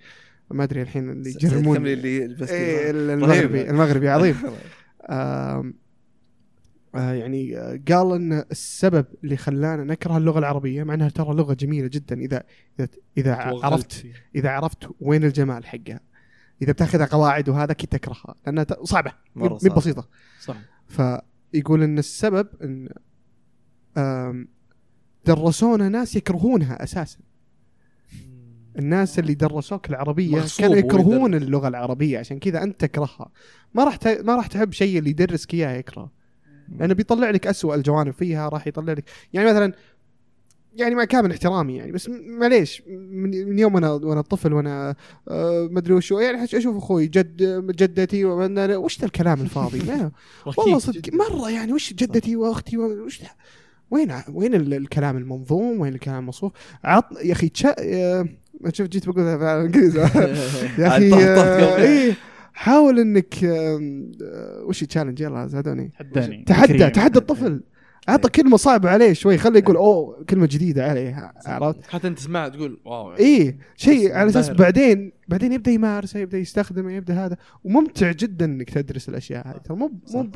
ما أدري الحين اللي يجرمون كمل اللي إيه. المغربي المغربي عظيم [laughs] يعني آه، قال إن السبب اللي خلانا نكره اللغة العربية مع إنها ترى لغة جميلة جدا إذا إذا إذا عرفت إذا عرفت وين الجمال حقها. إذا بتأخذها قواعد وهذا أكيد تكرهها لأنها صعبة مو صعبة. بسيطة. صح فيقول إن السبب إن درسونا ناس يكرهونها أساسا. الناس اللي درسوك العربية كانوا هو يكرهون اللغة العربية عشان كذا أنت تكرهها. ما راح. ما راح تحب شيء اللي يدرسك إياه يكره لأنه بيطلع لك أسوأ الجوانب فيها راح يطلع لك يعني مثلا يعني مع كامل احترامي يعني بس معليش من يوم أنا وأنا طفل وأنا آه ما أدري وشو يعني أشوف أخوي جد جدتي وش ذا الكلام الفاضي؟ [laughs] والله صدق مرة يعني وش جدتي وأختي وش؟ وين وين ال- الكلام المنظوم؟ وين الكلام المصفوف عط يا أخي تشا آه، شوف جيت بقولها [laughs] بالانجليزي [laughs] يا أخي حاول إنك آه، وش تشالنج يلا زادوني. حداني تحدى. تحدى الطفل. أعطى كلمة صعبة عليه شوي خليه يقول أوه كلمة جديدة. عليه عرفت؟ حتى أنت تسمع تقول واو. إيه شيء على أساس. بعدين بعدين يبدأ يمارسه يبدأ يستخدمه يبدأ هذا. وممتع جدا إنك تدرس الأشياء هذه ترى مو مو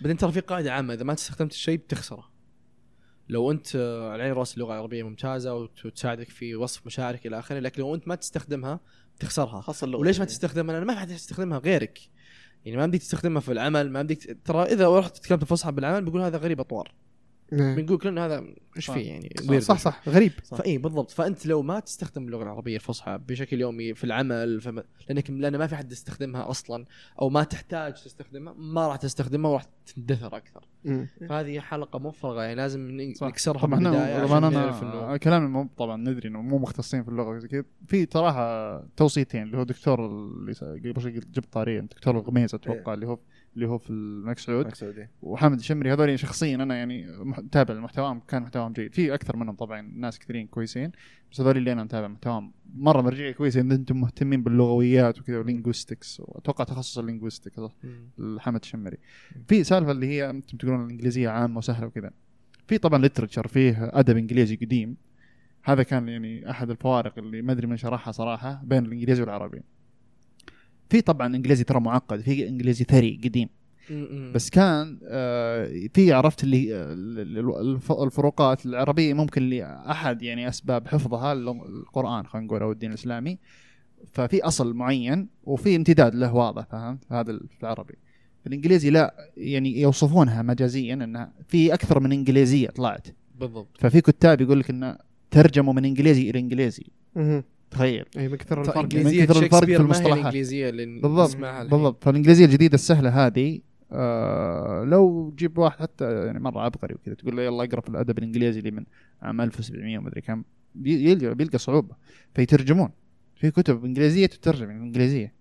بعدين ترى في قاعدة عامة إذا ما استخدمت الشيء بتخسره. لو أنت على عين رأس اللغة العربية ممتازة وت- وتساعدك في وصف مشاعرك إلى آخره لكن لو أنت ما تستخدمها تخسرها خاصة اللغة وليش ما يعني. تستخدمها؟ لأن ما حد يستخدمها غيرك يعني ما بديك تستخدمها في العمل ما بديك ترى إذا رحت تكلمت الفصحى بالعمل بيقول هذا غريب أطوار إيه. بنقول كلنا هذا إيش. فيه يعني صح صح, صح غريب صح. فاي بالضبط فأنت لو ما تستخدم اللغة العربية الفصحى بشكل يومي في العمل فم... لانك لأن ما في حد يستخدمها أصلا أو ما تحتاج تستخدمها ما راح تستخدمها وراح تندثر أكثر مم. فهذه حلقة مفرغة يعني لازم. نكسرها طبعا طبعا نعرف أنا انه كلامي مو طبعا ندري إنه مو مختصين في اللغة زي كذا في صراحة توصيتين اللي هو دكتور اللي قبل شوي قلت جبت طاريا دكتور الغميز أتوقع اللي هو اللي هو في الملك سعود. الملك سعود. وحامد الشمري هذول شخصيا أنا يعني متابع محتواهم كان محتواهم جيد. في أكثر منهم طبعا ناس كثيرين كويسين بس هذول اللي أنا متابع محتواهم مرة مرجعية كويسة اذا أنتم مهتمين باللغويات وكذا وال linguistics وأتوقع تخصص ال linguistics. حامد الشمري في سالفة اللي هي أنتم تقولون الإنجليزية عامة وسهلة وكذا. في طبعا ليترشر فيه أدب إنجليزي قديم. هذا كان يعني أحد الفوارق اللي ما أدري من شرحها صراحة بين الإنجليزي والعربي. في طبعا إنجليزي ترى معقد في إنجليزي ثري قديم. بس كان آه، في عرفت اللي آه، ال- ال- الف- الفروقات العربية ممكن لاحد يعني أسباب حفظها القرآن خلينا نقول أو الدين الإسلامي. ففي أصل معين وفي امتداد له واضح فهمت؟ هذا في العربي. في الإنجليزي لا يعني يوصفونها مجازيا إنها في أكثر من إنجليزية طلعت. بالضبط. ففي كتاب يقول لك إنه ترجموا من إنجليزي إلى إنجليزي. تخيل اي من كثر الفرق. من كثر الفرق في المصطلحات. الإنجليزية اللي بالضبط. بالضبط. فالإنجليزية الجديدة السهلة هذه آه لو تجيب واحد حتى يعني مرة عبقري وكذا تقول له يلا اقرأ في الأدب الإنجليزي اللي من عام 1700 ومدري كم بي- يلقى بيلقى صعوبة. فيترجمون. في كتب إنجليزية تترجم إنجليزية.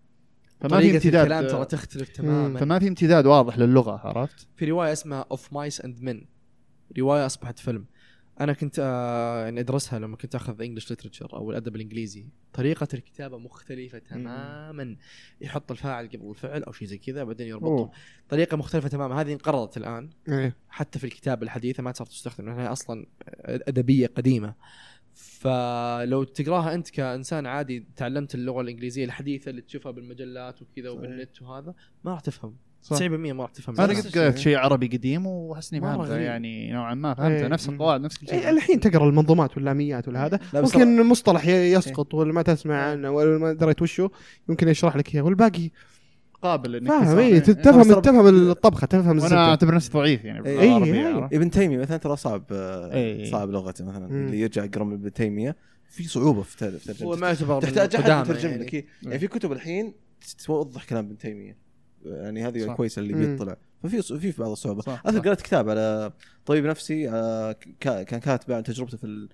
فما في امتداد. الكلام ترى تختلف تماما. فما في امتداد واضح للغة عرفت؟ في رواية اسمها Of Mice and Men رواية أصبحت فيلم. أنا كنت آه يعني أدرسها لما كنت أخذ English literature أو الأدب الإنجليزي. طريقة الكتابة مختلفة تماما. يحط الفاعل قبل الفعل أو شيء زي كذا بعدين يربطه. طريقة مختلفة تماما. هذه انقرضت الآن. إيه. حتى في الكتابه الحديثة ما صارت تستخدم لأنها أصلا أدبية قديمة. فلو تقراها أنت كإنسان عادي تعلمت اللغة الإنجليزية الحديثة اللي تشوفها بالمجلات وكذا وبالنت وهذا ما راح تفهم. 90% صح. ما راح تفهم أنا قد قريت شيء عربي قديم واحس اني فهمته. يعني نوعا ما فهمته إيه. نفس القواعد نفس كل إيه، شيء الحين تقرأ المنظومات واللاميات ولا هذا ممكن مصطلح ي- يسقط ولا ما تسمع عنه ولا ما دريت وشه يمكن يشرح لك إياه والباقي قابل إنك فاهم تفهم. اي إيه. تفهم تفهم الطبخة تفهم وأنا الزبدة اعتبر نفسي ضعيف يعني إيه. إيه. عرفت؟ ابن تيمية مثلا ترى صعب إيه. صعب لغته مثلا. اللي يرجع يقرأ من ابن تيمية في صعوبة في تر- في هو ما يعتبر تحتاج أحد يترجم يعني. لك إيه. يعني في كتب الحين توضح كلام ابن تيمية يعني هذه صح. كويسة اللي. بيطلع. ففي في في بعض الصعوبة. صح، اذكر. قرأت كتاب على طبيب نفسي آه، كا- كان كاتب عن تجربته في ال-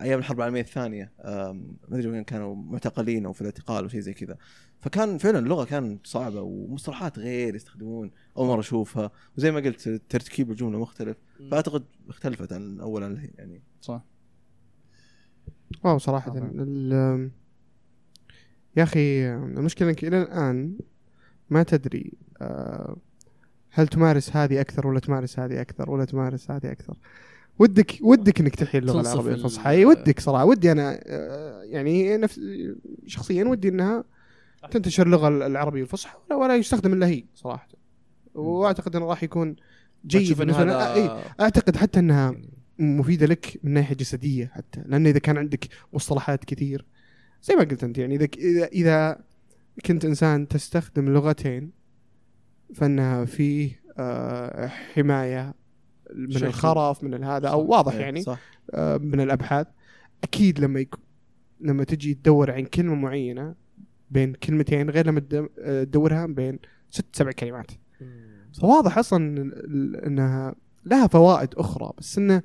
أيام الحرب العالمية الثانية. ما أدري وين كانوا معتقلين أو في الاعتقال أو شيء زي كذا. فكان فعلا اللغة كانت صعبة ومصطلحات غير يستخدمون. أول مرة أشوفها. وزي ما قلت ترتيب الجملة مختلف. فأعتقد اختلفت عن أول عن الحين يعني. صح. واو صراحة يا أخي المشكلة انك إلى الآن ما تدري آه، هل تمارس هذه أكثر ولا تمارس هذه أكثر ولا تمارس هذه أكثر؟ ودك ودك إنك تحيي اللغة العربية ال- الفصحى اي ودك صراحة ودي أنا آه، يعني نفس شخصيا ودي إنها تنتشر اللغة العربية الفصحى ولا, ولا يستخدم إلا هي صراحة. وأعتقد إنه راح يكون جيد بالنسبة لنا. هذا إي، أعتقد حتى إنها مفيدة لك من ناحية جسدية حتى لأن إذا كان عندك مصطلحات كثير زي ما قلت أنت يعني إذا إذا كنت إنسان تستخدم لغتين فإنها فيه آه، حماية من شكل. الخرف من هذا أو واضح إيه، يعني صح. آه، من الأبحاث. أكيد لما يك... لما تجي تدور عن كلمة معينة بين كلمتين غير لما آه، تدورها بين ست سبع كلمات. فواضح أصلا إنها لها فوائد أخرى بس انه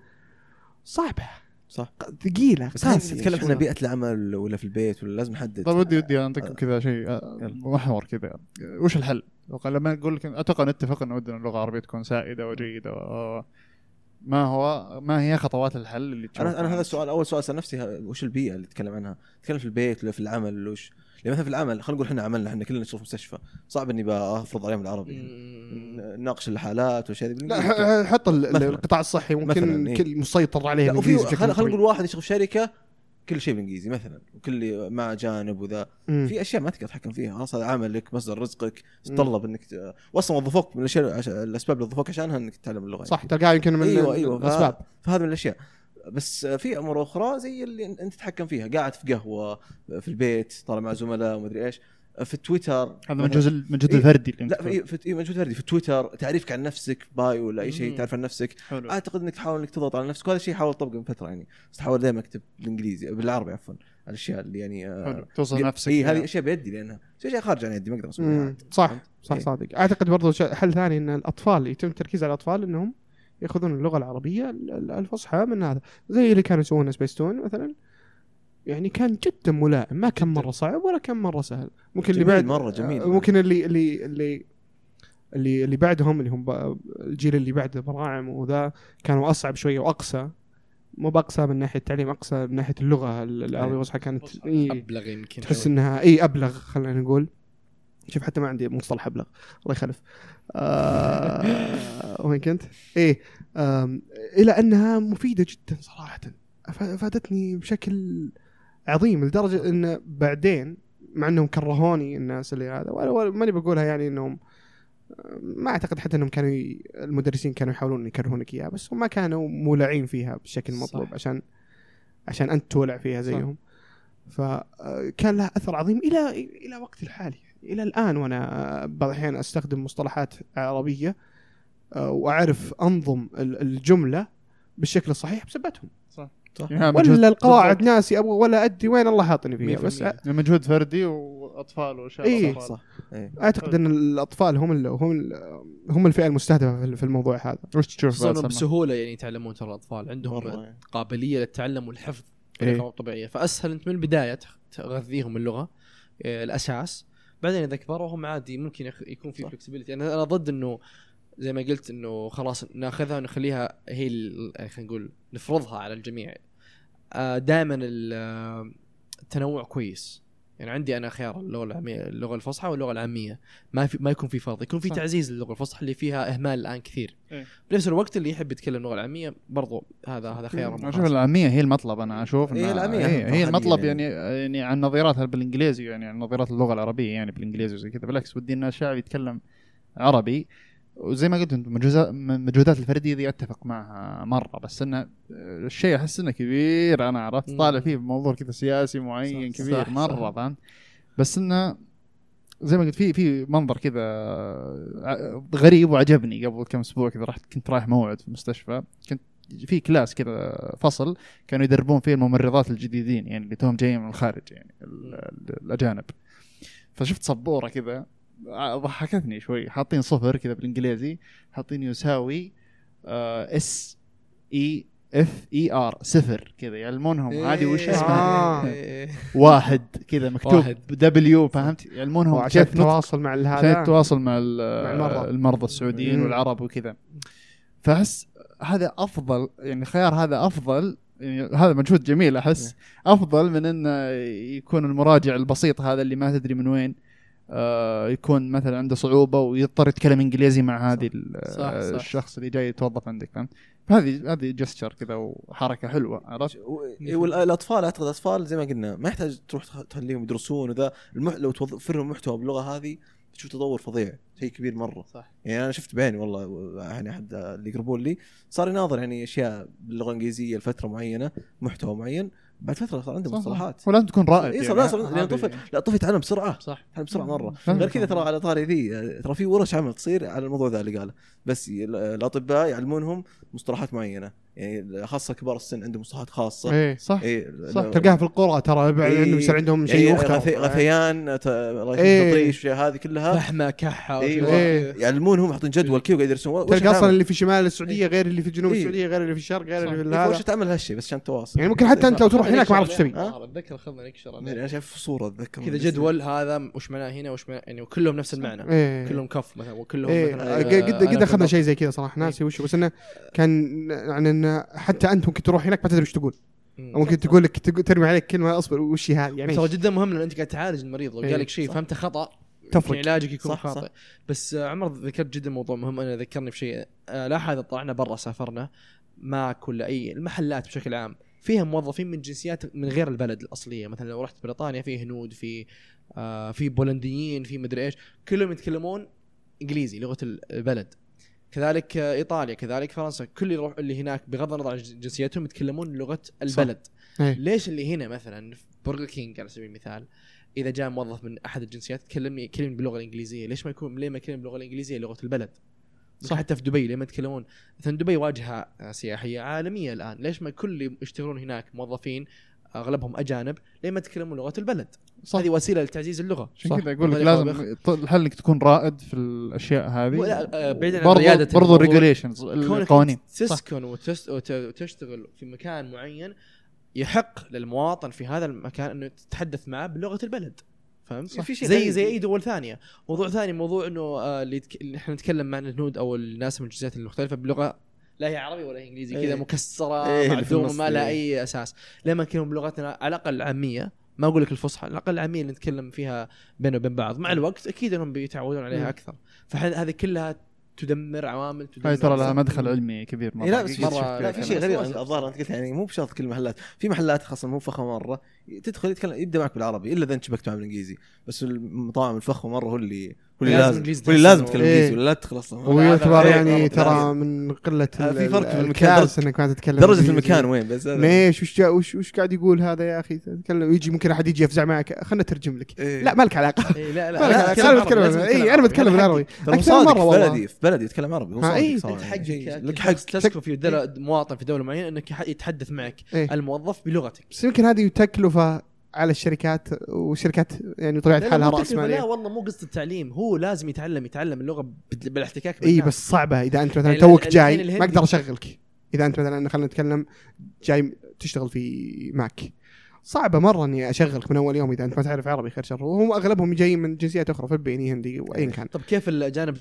صعبة. صح ثقيلة بس نتكلم. إحنا بيئة العمل ولا في البيت ولا لازم نحدد طيب ودي ودي اعطيكم كذا شيء آه،. محور كذا وش الحل؟ لما نقول لك أتوقع نتفق إن ودنا اللغة العربية تكون سائدة وجيدة و... ما هو ما هي خطوات الحل اللي أنا أنا هذا؟ السؤال أول سؤال اسال نفسي وش البيئة اللي تتكلم عنها؟ تتكلم في البيت ولا في العمل ولا وش؟ يعني مثلا في العمل خلينا نقول إحنا عملنا إحنا كلنا نشتغل في مستشفى صعب إني بأفرض عليهم العربي. نناقش الحالات والاشياء ذي لا حط. القطاع الصحي ممكن إيه. كل مسيطر عليه الانجليزي خلينا. نقول واحد يشتغل في شركة كل شيء بالإنجليزي مثلا وكل مع جانب وذا. في أشياء ما تقدر تتحكم فيها خلاص هذا عملك مصدر رزقك. تتطلب إنك ت... واصلا وظفوك من الأشياء عش... الأسباب اللي وظفوك عشانها إنك تتعلم اللغة صح تلقاه يمكن من أيوه أيوه الأسباب فهذا من الأشياء بس في أمور أخرى زي اللي أنت تتحكم فيها قاعد في قهوة في البيت طالع مع زملاء ومدري إيش في تويتر هذا من جزء المجهود إيه. الفردي لا في في- إيه، موجود فردي في تويتر تعريفك عن نفسك بايو ولا أي شيء. تعرف عن نفسك حلو أعتقد إنك تحاول إنك تضغط على نفسك وهذا الشيء حاول اطبقه من فتره يعني بس تحاول دائما أكتب بالإنجليزي بالعربي عفوا الأشياء اللي يعني آه، حلو توصل نفسك اي. هذه أشياء بيدي لأنها اشياء خارج عن يدي ما أقدر اسويها. صح؟ صح إيه. صادق أعتقد برضو حل ثاني إن الأطفال يتم التركيز على الأطفال إنهم ياخذون اللغة العربية ال- ال- الفصحى من هذا. زي اللي كانوا يسوونه سبيستون مثلا. يعني كان جدا ملائم. ما كان مرة صعب ولا كان مرة سهل. ممكن اللي بعد مرة جميل. آه، ممكن اللي اللي اللي اللي اللي بعدهم اللي هم الجيل اللي بعد براعم وذا كانوا أصعب شوية واقسى مو باقسى من ناحية التعليم اقسى من ناحية اللغة. ال- العربيه. الفصحى كانت إيه ابلغ يمكن. تحس. إنها إي أبلغ خلينا نقول. شوف حتى ما عندي مصطلح أبلغ. الله يخلف. آه وين كنت؟ إيه آم، إلى أنها مفيدة جدا صراحة. أفادتني بشكل عظيم لدرجة إن بعدين مع إنهم كرهوني الناس اللي هذا ولا ولا- ماني بقولها يعني إنهم ما أعتقد حتى إنهم كانوا ي... المدرسين كانوا يحاولون يكرهونك إياها بس هم ما كانوا مولعين فيها بالشكل المطلوب صح. عشان عشان أنت تولع فيها زيهم. فكان لها أثر عظيم إلى إلى وقت الحالي. إلى الآن وأنا بعض الأحيان أستخدم مصطلحات عربية آه، وأعرف أنظم ال- الجملة بالشكل الصحيح بسبتهم يعني مجهود- ولا القواعد. ناسي أبغى ولا أدري وين الله حاطني فيها بس 100%. يعني مجهود فردي وأطفال وأشياء إيه. صح إيه. أعتقد أن الأطفال هم ال هم ال هم الفئة المستهدفة في- في الموضوع هذا وش تشوف؟ بسهولة يعني يتعلمون ترى الأطفال عندهم مرة. قابلية للتعلم والحفظ إيه. بطريقة مو طبيعية فأسهل أنت من البداية تغذيهم اللغة آه، الأساس بعدين إذا كبروا هم عادي ممكن يكون في. فلكسبيتي أنا أنا ضد إنه زي ما قلت إنه خلاص ناخذها ونخليها هي ال- خلينا نقول نفرضها على الجميع. دائما التنوع كويس. يعني عندي أنا خيار اللغة العاميه اللغة الفصحى واللغة العامية ما في ما يكون في فرض يكون في صح. تعزيز للغة الفصحى اللي فيها إهمال الآن كثير إيه. بنفس الوقت اللي يحب يتكلم اللغة العامية برضو هذا هذا خيار أنا ممتاز. أشوف العامية هي المطلب أنا أشوف هي العامية هي, أهم هي حالياً المطلب يعني. يعني يعني عن نظيراتها بالإنجليزي يعني عن نظيرات اللغة العربية يعني بالإنجليزي وزي كذا بالعكس ودي إن الشعب يتكلم عربي وزي ما قلت انت المجهودات الفرديه دي اتفق معها مرة بس إنه الشيء أحس إنه كبير أنا عرفت. طالع فيه بموضوع كذا سياسي معين صح، كبير صح، مرة. فهمت بس إنه زي ما قلت في في منظر كذا ع- غريب وعجبني قبل كم أسبوع كذا رحت كنت رايح موعد في المستشفى كنت في كلاس كذا فصل كانوا يدربون فيه الممرضات الجديدين يعني اللي توهم جايين من الخارج يعني ال- ال- الأجانب فشفت سبورة كذا ضحكتني شوي حاطين صفر كذا بالإنجليزي حاطين يساوي S I F E R صفر كذا يعلمونهم هذه وش إيه. اسمها آه. إيه. [laughs] واحد كذا مكتوب واحد. W فهمت يعلمونهم نطق التواصل مع عشان هذا التواصل مع, مع المرضى. المرضى السعوديين. والعرب وكذا فأحس هذا أفضل يعني الخيار هذا أفضل يعني هذا مجهود جميل أحس أفضل من إنه يكون المراجع البسيط هذا اللي ما تدري من وين آه يكون مثلا عنده صعوبة ويضطر يتكلم إنجليزي مع هذه صح، صح. الشخص اللي جاي يتوظف عندك فهمت؟ فهذه هذه جستشر كذا وحركة حلوة عرفت؟ والأطفال أعتقد الاطفال زي ما قلنا ما يحتاج تروح تخ- تخليهم يدرسون وذا. المح... لو توفر لهم محتوى باللغة هذه تشوف تطور فظيع شيء كبير مرة. صح. يعني أنا شفت بعيني والله يعني أحد اللي يقربون لي صار يناظر يعني أشياء باللغة الإنجليزية لفترة معينة محتوى معين. بعد فترة صار عنده صح، صح. مصطلحات ولازم تكون رائد اي يعني. صار لازم لأن الطفل لا الطفل يتعلم بسرعة. صح. يتعلم بسرعة مرة. غير كذا ترى على طاري ذي ترى في ورش عمل تصير على الموضوع ذا اللي قاله. بس ال- الاطباء يعلمونهم مصطلحات معينة. يعني خاصة كبار السن عندهم مصطلحات خاصة إيه صح اي صح، تلقاها في القرى ترى بعد إيه. إنه يصير عندهم شيء يعني مختلف غثي- غثيان إيه. تطريش هذه كلها فحمه كحة إيه. كذا. يعلمونهم يحطون جدول كذا وقاعد يرسمون وش تلقى أصلا؟ اللي في شمال السعودية غير اللي في جنوب إيه. السعودية غير اللي في الشرق غير اللي في إيه، وش هذا تعمل هالشيء بس عشان تواصل يعني ممكن حتى أنت لو تروح هناك ما عرفت إيش تبي آه، أتذكر اخذنا نكشر. أنا شايف صورة أتذكر كذا جدول هذا وش معناه هنا وش معناه يعني وكلهم نفس المعنى إيه كلهم كف مثلا وكلهم مثلا آه، آه، قد قد في أخذنا النص. شيء زي كذا صراحة ناسي وش بس إنه كان يعني حتى أنت ممكن تروح هناك ما تدري وش تقول مم. أو ممكن تقول لك تقول- ترمي عليك كلمة أصبر وش هي هذه يعني ترى؟ جدا مهم لأن أنت قاعد تعالج المريض لو إيه، قال لك شيء. فهمته خطأ تفرق. يمكن علاجك يكون صح، خاطئ صح. بس عمر ذكرت جدا موضوع مهم أنا ذكرني بشيء آه، لاحظ إذا طلعنا برا سافرنا ماك ولا أي المحلات بشكل عام فيها موظفين من جنسيات من غير البلد الأصلية مثلا لو رحت بريطانيا في هنود في آه في بولنديين في مدري إيش كلهم يتكلمون إنجليزي لغة البلد كذلك إيطاليا كذلك فرنسا كل يروح اللي هناك بغض النظر عن جنسيتهم يتكلمون لغة البلد. إيه. ليش اللي هنا مثلا في Burger King على سبيل المثال إذا جاء موظف من أحد الجنسيات يكلمني يكلمني باللغة الإنجليزية ليش ما يكون ليه ما يكلم باللغة الإنجليزية لغة البلد؟ صح. حتى في دبي ليه ما يتكلمون مثلا دبي واجهة سياحية عالمية الآن. ليش ما كل اللي يشتغلون هناك موظفين أغلبهم أجانب ليه ما يتكلمون لغة البلد؟ صح. هذه وسيلة لتعزيز اللغة عشان كذا أقول لك لازم الحل إنك تكون رائد في الأشياء هذه ولا- آه، بعيدا عن ريادة برضو الموضوع، ريجوليشنز كونك القوانين. تسكن وتشتغل في مكان معين يحق للمواطن في هذا المكان إنه تتحدث معه بلغة البلد فهمت؟ صح. في شيء زي. زي أي دول ثانية، موضوع ثاني موضوع إنه آه اللي. اللي إحنا نتكلم مع الهنود أو الناس من الجنسيات المختلفة بلغة لا هي عربي ولا هي إنجليزي. كذا مكسرة إيه، اللي في معدومة ما لها. أي أساس، لما نتكلم بلغتنا على الأقل العاميه ما أقول لك الفصحى، على الأقل العاميه اللي نتكلم فيها بيننا وبين بعض، مع الوقت أكيد إنهم بيتعودون عليها مم. أكثر، فهذه كلها تدمر عوامل تدمر هاي ترى لها. مدخل علمي كبير مرة لا بس مرة لا في شيء غريب. الظاهر انت قلت يعني مو بشرط كل المحلات في محلات خاصة مو فخمه مرة تدخل يتكلم يبدأ معك بالعربي إلا إذا أنت شبكت معه بالإنجليزي. بس المطاعم الفخمة مرة هو اللي هو اللي لازم هو اللي لازم تتكلم إيه. إنجليزي ولا لا تدخل أصلا. ويعتبر هذا- يعني ترى من قلة آه، في فرق في ال- المكان. ال class إنك ما تتكلم درجة. المكان وين؟ بس ليش وش وش وش قاعد يقول هذا يا أخي؟ تتكلم. يجي ممكن أحد يجي يفزع معك. خلنا اترجم لك. إيه. لا ما لك علاقة. إيه لا لا أنا عربي، بتكلم اي أنا بتكلم بالعربي. أكثر مرة في والله. بلدي في بلدي يتكلم عربي هو ها، صادق حقك لك حق تسكن في دولة مواطن في دولة معينة إنك يتحدث معك. الموظف بلغتك. بس يمكن هذه تكلفه على الشركات والشركات يعني لا، حالها رأس لا والله مو قصة التعليم. هو لازم يتعلم يتعلم اللغة بال- بالاحتكاك إي. بس صعبة. إذا أنت مثلا يعني توك جاي ما أقدر أشغلك. إذا أنت مثلا خلينا نتكلم جاي تشتغل في ماك. صعبة مرة إني أشغلك من أول يوم. إذا أنت ما تعرف عربي خير شر. وهم أغلبهم جايين من جنسيات أخرى فلبيني هندي وايا كان. طب كيف الاجانب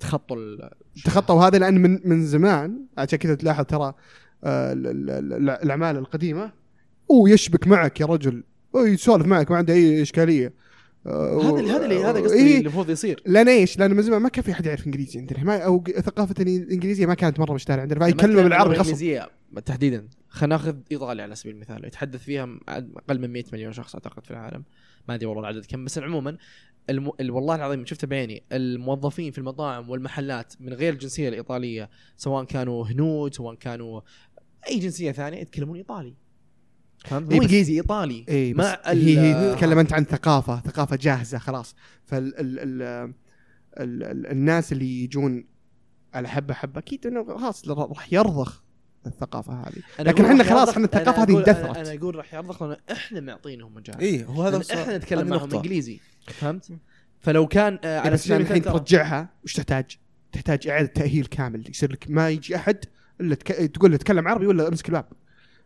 تخطوا تخطوا هذا؟ لأن من من زمان عشان كذا تلاحظ ترى آه، ال- ال- ال- الأعمال القديمة هو يشبك معك يا رجل. هو يسولف معك ما عنده أي إشكالية. هذا اللي- هذا اللي هذا قصدي إيه. اللي المفروض يصير. لأن إيش؟ لأن من زمان ما كان في أحد يعرف إنجليزي عندنا. ما أو ثقافة الإنجليزية ما كانت مرة مشتهرة عندنا. أتكلم بالعربي غصب الإنجليزية تحديدا خلينا نأخذ إيطاليا على سبيل المثال. يتحدث فيها أقل من 100 مليون شخص أعتقد في العالم. ما أدري والله العدد كم بس عموما الم... ال- والله العظيم شفته بعيني الموظفين في المطاعم والمحلات من غير الجنسية الإيطالية سواء كانوا هنود سواء كانوا أي جنسية ثانية يتكلمون إيطالي. فهمت؟ إيه مو بس- إنجليزي إيطالي اي مع هي هي ال- تتكلم انت عن ثقافة ثقافة جاهزة خلاص فال ال ال ال ال الناس اللي يجون على حبه حبه أكيد إنه خلاص راح يرضخ الثقافة هذه لكن إحنا خلاص إحنا الثقافة أنا هذه اندثرت. أنا- أنا أقول راح يرضخ لأن إحنا معطينهم مجال اي هو هذا. إحنا نتكلم معهم. إنجليزي فهمت؟ فلو كان آه إيه على سبيل الحين ترجعها وش تحتاج؟ تحتاج إعادة تأهيل كامل يصير لك ما يجي أحد إلا تك... تقول له تكلم عربي ولا امسك الباب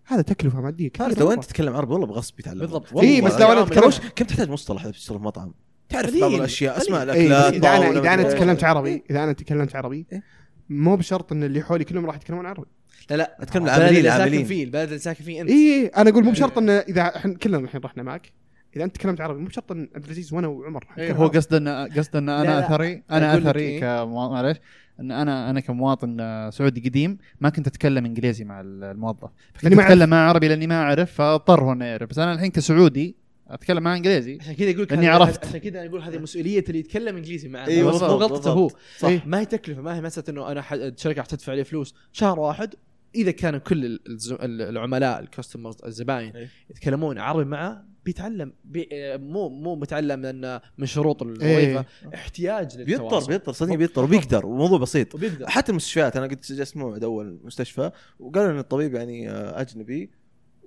هذا تكلفة مادية كبيرة تعرف لو. أنت تتكلم عربي والله بغصب يتعلم بالضبط. والله. إيه، بس لو أتكلم- وش- كم تحتاج مصطلح إذا بتشتغل في مطعم تعرف. بعض الأشياء أسماء. إيه الأكلات إذا أنا طاولة، إذا أنا تكلمت. عربي إذا أنا تكلمت عربي إيه. مو بشرط إن اللي حولي كلهم راح يتكلمون عربي لا لا أتكلم البلد العاملين اللي ساكن العاملين فيه البلد اللي ساكن فيه أنت اي أنا أقول مو بشرط إن إذا إحنا كلنا الحين رحنا معك إذا أنت تكلمت عربي مو بشرط إن عبد العزيز وأنا وعمر إيه هو عربي. قصد ان قصد إن أنا. أثري أنا أثري إيه؟ معلش إن أنا أنا كمواطن آه، سعودي قديم ما كنت أتكلم إنجليزي مع ال- الموظف لأني كنت ما أتكلم. معه عربي لاني ما أعرف فأضطر هو إنه يعرف بس أنا الحين كسعودي أتكلم معه إنجليزي عشان كذا يقول هذا- عرفت. عشان كذا أنا أقول هذه مسؤولية اللي يتكلم إنجليزي معه إيه، مو غلطته هو. صح إيه. ما هي تكلفة ما هي مسألة إنه أنا ح- الشركة راح تدفع لي فلوس شهر واحد إذا كانوا كل ال- الز- ال- العملاء الكاستمرز الزباين إيه. يتكلمون عربي معه بيتعلم بي آه، مو مو متعلم لأن من شروط إيه. الوظيفة احتياج بيضطر للتواصل بيضطر صدقني بيضطر وبيقدر وموضوع بسيط. وبيقدر. حتى المستشفيات أنا قد جلست موعد أول مستشفى وقالوا إن الطبيب يعني آه، أجنبي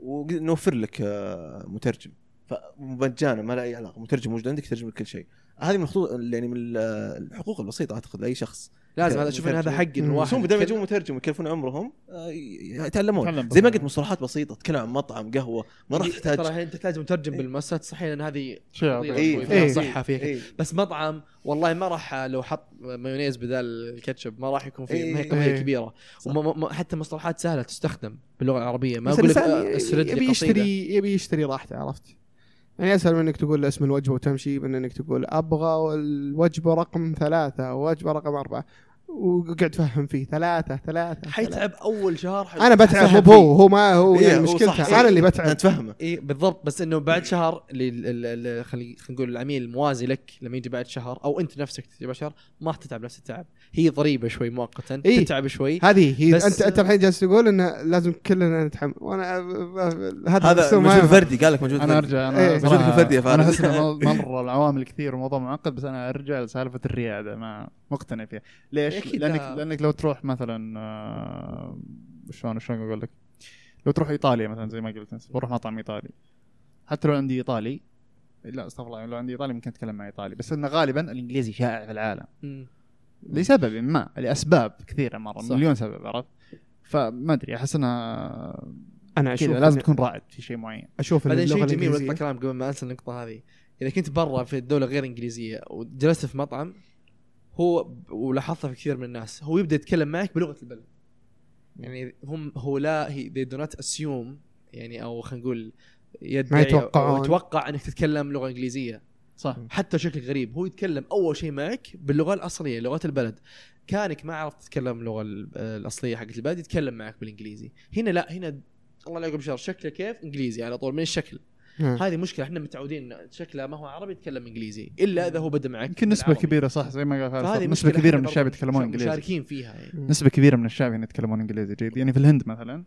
ونوفر لك آه، مترجم. فمجانا ما له أي علاقة مترجم موجود عندك يترجم لك كل شيء. هذه من الخطوط يعني من ال- الحقوق البسيطة أعتقد لأي شخص. لازم هذا أشوف إن هذا حق. الواحد بس هم بدل ما. يجيبون مترجم ويكلفون عمرهم آه، يتعلمون يتعلم زي ما. قلت مصطلحات بسيطة تتكلم عن مطعم قهوة ما راح تحتاج ترى أنت تحتاج مترجم بالمؤسسات الصحيه لأن هذه. فيها. صحه فيها. بس مطعم والله ما راح لو حط مايونيز بدال الكاتشب ما راح يكون فيه ما هي. قضيه. كبيرة حتى مصطلحات سهلة تستخدم باللغة العربية ما أقول لك يبي يشتري يبي يشتري راحته عرفت يعني أسهل من إنك تقول اسم الوجبة وتمشي من إنك تقول أبغى الوجبة رقم ثلاثة ووجبة رقم أربعة. وقاعد تفهم فيه ثلاثة ثلاثة ثلاثة. حيتعب أول شهر حي- أنا بتعب مو. هو هو ما هو إيه، يعني هو مشكلته صح، صح. أنا اللي بتعب تفهمه اي بالضبط بس إنه بعد شهر خلينا خلينا نقول العميل الموازي لك لما يجي بعد شهر أو أنت نفسك تجي بعد شهر ما تتعب نفس التعب هي ضريبة شوي مؤقتا إيه. تتعب شوي هذه هي بس- أنت أنت الحين جالس تقول إنه لازم كلنا نتحمل وأنا هذا هذا مجهود ينفع. فردي قال لك مجهود أنا فردي أرجع إيه. فارس. أنا أحس إنه مرة العوامل كثير وموضوع معقد بس أنا ارجع لسالفه الريادة ما مقتنع فيها ليش؟ أكيد لانك لا. لأنك لو تروح مثلا آه، شلون شلون أقول لك؟ لو تروح إيطاليا مثلا زي ما قلت بروح مطعم إيطالي حتى لو عندي إيطالي لا أستغفر الله لو عندي إيطالي ممكن أتكلم مع إيطالي بس إنه غالبا الإنجليزي شائع في العالم مم. لسبب ما لأسباب كثيرة مرة صح. مليون سبب عرفت؟ فما أدري أحس انها أنا أشوف لازم إن- تكون رائد في شيء معين أشوف بعدين شيء جميل كلام قبل ما انسى النقطة هذه إذا كنت برا في الدولة غير إنجليزية وجلست في مطعم هو ولاحظتها في كثير من الناس. هو يبدأ يتكلم معك بلغة البلد. يعني هم هو لا هي they do not assume يعني أو خلينا نقول يدعي يتوقعون. يتوقع إنك تتكلم لغة إنجليزية. صح. حتى شكلك غريب. هو يتكلم أول شيء معك باللغة الأصلية لغة البلد. كانك ما عرفت تتكلم اللغة ال- الأصلية حقت البلد يتكلم معك بالإنجليزي. هنا لا هنا الله لا يعقب شر. شكله كيف؟ إنجليزي على طول من الشكل. هذه مشكلة إحنا متعودين شكله ما هو عربي يتكلم إنجليزي إلا إذا هو بدأ معك يمكن نسبة بالعربي. كبيرة صح؟ زي ما قال فارس فهذه نسبة مشكلة كبيرة من الشعب يتكلمون إنجليزي. مشاركين فيها يعني نسبة كبيرة من الشعب هنا يتكلمون إنجليزي جيد يعني في الهند مثلا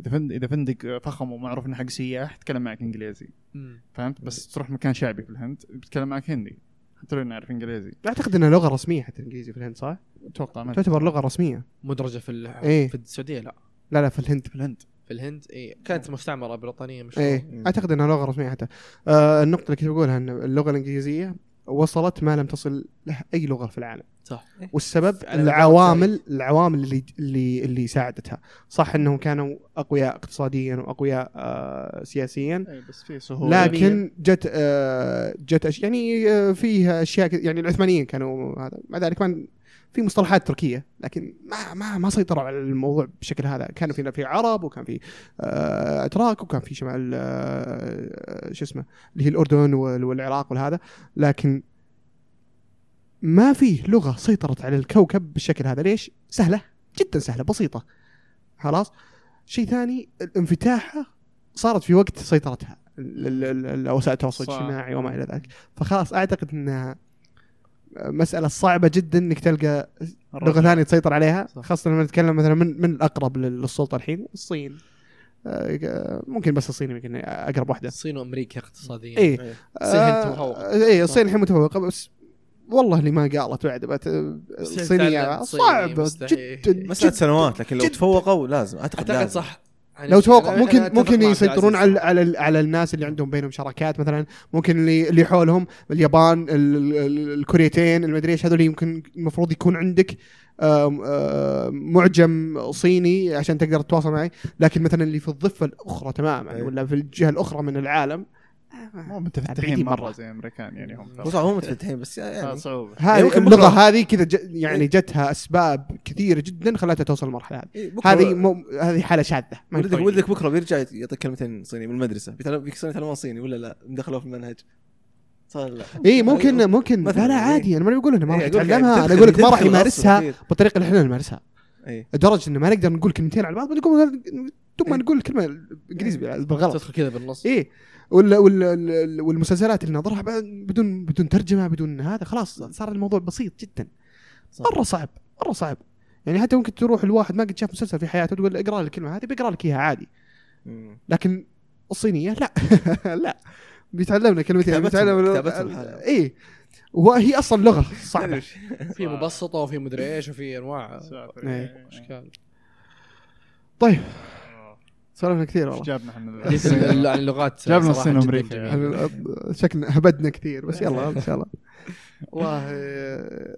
إذا فندق إذا فندق فخم ومعروف إنه حق سياح يتكلم معك إنجليزي. مم. فهمت؟ بس تروح مكان شعبي في الهند بيتكلم معك هندي. حتى لو إنه يعرف إنجليزي. أعتقد إنها لغة رسمية حتى الانجليزي في الهند صح؟ أتوقع تعتبر لغة رسمية. مدرجة في ال- إيه. في السعودية؟ لا. لا لا في الهند. في الهند. في الهند اي كانت مستعمرة بريطانية مش إيه أعتقد إنها لغة رسمية حتى. آه النقطة اللي كنت بقولها إن اللغة الإنجليزية وصلت ما لم تصل له أي لغة في العالم. صح. والسبب العوامل العوامل اللي اللي اللي ساعدتها. صح إنهم كانوا أقوياء اقتصاديا وأقوياء آه سياسيا اي بس في سهولة لكن جت آه جت أش... يعني آه فيه أشياء يعني العثمانيين كانوا هذا. مع ذلك كان في مصطلحات تركية لكن ما ما ما سيطروا على الموضوع بالشكل هذا. كان في في عرب وكان في آه اتراك وكان في شمال آه شو اسمه اللي هي الأردن وال- والعراق والهذا. لكن ما فيه لغة سيطرت على الكوكب بالشكل هذا. ليش؟ سهلة جدا سهلة بسيطة. خلاص؟ شيء ثاني انفتاحها صارت في وقت سيطرتها وسائل التواصل. الاجتماعي وما إلى ذلك. فخلاص أعتقد إنها مسألة صعبة جدا إنك تلقى لغة ثانية تسيطر عليها صح. خاصة لما نتكلم مثلا من من الأقرب لل- للسلطة الحين؟ الصين. آه، ممكن بس الصين يمكن أقرب واحدة. الصين وأمريكا اقتصاديا. الصين هي آه، متفوقة. إيه الصين الحين متفوقة بس والله اللي ما قالت بعد الصين صعبة مستحيل. جدا جدا سنوات لكن لو. تفوقوا لازم. أعتقد أعتقد لازم. صح. لو توقع ممكن ممكن يسيطرون. على على على الناس اللي عندهم بينهم شراكات مثلا ممكن اللي اللي حولهم اليابان ال- ال- ال- الكوريتين المدري إيش هذول يمكن المفروض يكون عندك معجم صيني عشان تقدر تتواصل معي لكن مثلا اللي في الضفة الأخرى تماما أي. ولا في الجهة الأخرى من العالم مو متفتحين بعيدين مرة. زي الأمريكان يعني هم. هو صعب هم متفتحين بس يعني صعوبة هذه ممكن اللغة هذه كذا ج- يعني جتها أسباب كثيرة جدا خلتها توصل المرحله هذه. إيه، هذه مو هذه حالة شاذة. ولدك ينفع. ولدك بكرة بيرجع يعطيك كلمتين صيني من المدرسة بيتعلم بيكسرون يتعلمون صيني ولا لا؟ دخلوه في المنهج. صار لا. إي ممكن ممكن مثلاً، لا لا إيه. عادي أنا ما بقول إنه ما راح إيه، يتعلمها. يعني أنا أقول لك ما راح يمارسها بالطريقة اللي إحنا نمارسها اي لدرجة إنه ما نقدر نقول كلمتين على بعض نقول ثم إيه. نقول كلمه انجليزي بالغلط. تدخل كذا بالنص. ولا ولا ولا- والمسلسلات اللي نظرها بدون بدون ترجمة بدون هذا خلاص صار الموضوع بسيط جدا. صح. مرة صعب مرة صعب. يعني حتى ممكن تروح الواحد ما قد شاف مسلسل في حياته تقول اقرأ لي الكلمة هذه بيقرأ لك إياها عادي. لكن الصينية لا [laughs] لا. بيتعلمنا كلمتين كتابتهم- بيتعلم. اي وهي أصلا لغة صعبة. [laughs] في مبسطة وفي مدري إيش وفي أنواع إيه. إشكال. طيب. سولفنا كثير إيش والله جابنا إحنا [laughs] [laughs] اللغات جابنا الصين. جميل. شكلنا هبدنا كثير بس يلا [laughs] إن شاء الله والله آه،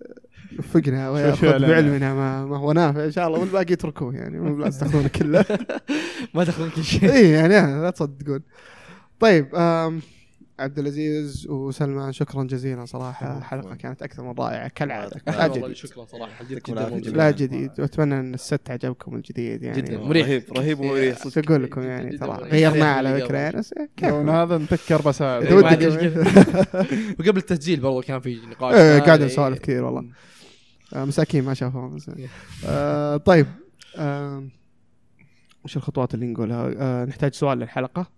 وفقنا شوي ويأخذ شوي علينا. بعلمنا ما, ما هو نافع إن شاء الله والباقي اتركوه يعني مو لازم تاخذونه كله ما تاخذون كل شيء اي يعني لا تصدقون طيب آم، عبد العزيز وسلمان شكرا جزيلا صراحة. الحلقة كانت أكثر من رائعه كالعاده لا جديد. شكرا صراحة. جدا. لا جديد. واتمنى أن الست عجبكم الجديد يعني. جدا. مريح. رهيب رهيب ومريح شو أقول لكم يعني؟ جداً ترى. غيرناه على. فكره يعني من هذا نتذكر بس إيه، [laughs] وقبل التسجيل برضو كان في نقاش إيه، قاعد إيه. نسولف كثير والله. آه، مساكين ما شافوهم آه، طيب. وش الخطوات اللي نقولها؟ آه، نحتاج سؤال للحلقة؟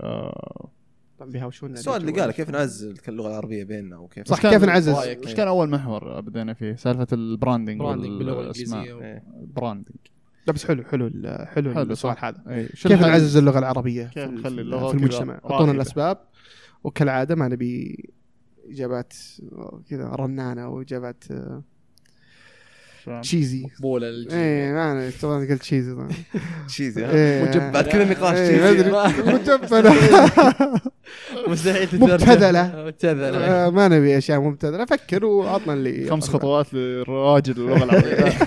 آه، طبعا بيهاوشونا السؤال اللي قاله كيف نعزل اللغة العربية بيننا وكيف صح كيف نعزز؟ إيش كان أول محور بدينا فيه سالفة ال branding branding باللغة. الإنجليزية إيه. branding لا بس حلو حلو حلو, حلو، السؤال. هذا شو كيف؟ نعزز اللغة العربية كيف في- نخلي اللغة في المجتمع؟ أعطونا الأسباب وكالعادة ما نبي إجابات كذا رنانة وإجابات آه،؟ cheesy مقبوله. إيه ما أنا طبعا قلت تشيزي طبعاً. تشيزي إيه. بعد كل النقاش إيه، cheesy. مجبنه مستحيل. مبتذله آه، ما نبي اشياء مبتذله فكر وعطنا اللي خمس خطوات لرواج اللغة العربيه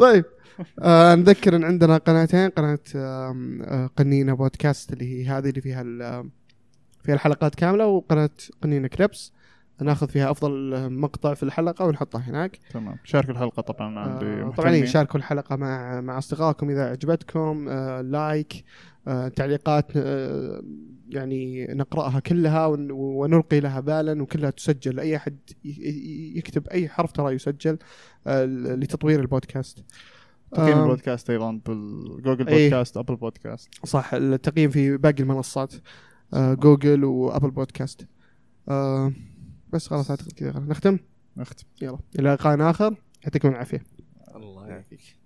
طيب آه نذكر إن عندنا قناتين قناة آه قنينة بودكاست اللي هي هذه اللي فيها ال- فيها الحلقات كاملة وقناة قنينة كليبس ناخذ فيها أفضل مقطع في الحلقة ونحطه هناك. تمام. شارك الحلقة طبعا آه طبعا مهتمين. إيه، شاركوا الحلقة مع مع أصدقائكم إذا عجبتكم لايك آه تعليقات آه يعني نقرأها كلها ون- ونلقي لها بالا وكلها تسجل. أي أحد يكتب أي حرف ترى يسجل لتطوير البودكاست. تقييم البودكاست أيضا بال Google. Podcast Apple Podcast صح التقييم في باقي المنصات Google و Apple Podcast بس خلاص اعتقد كذا نختم؟ نختم. يلا. إلى لقاء آخر. يعطيكم العافية. الله يعافيك.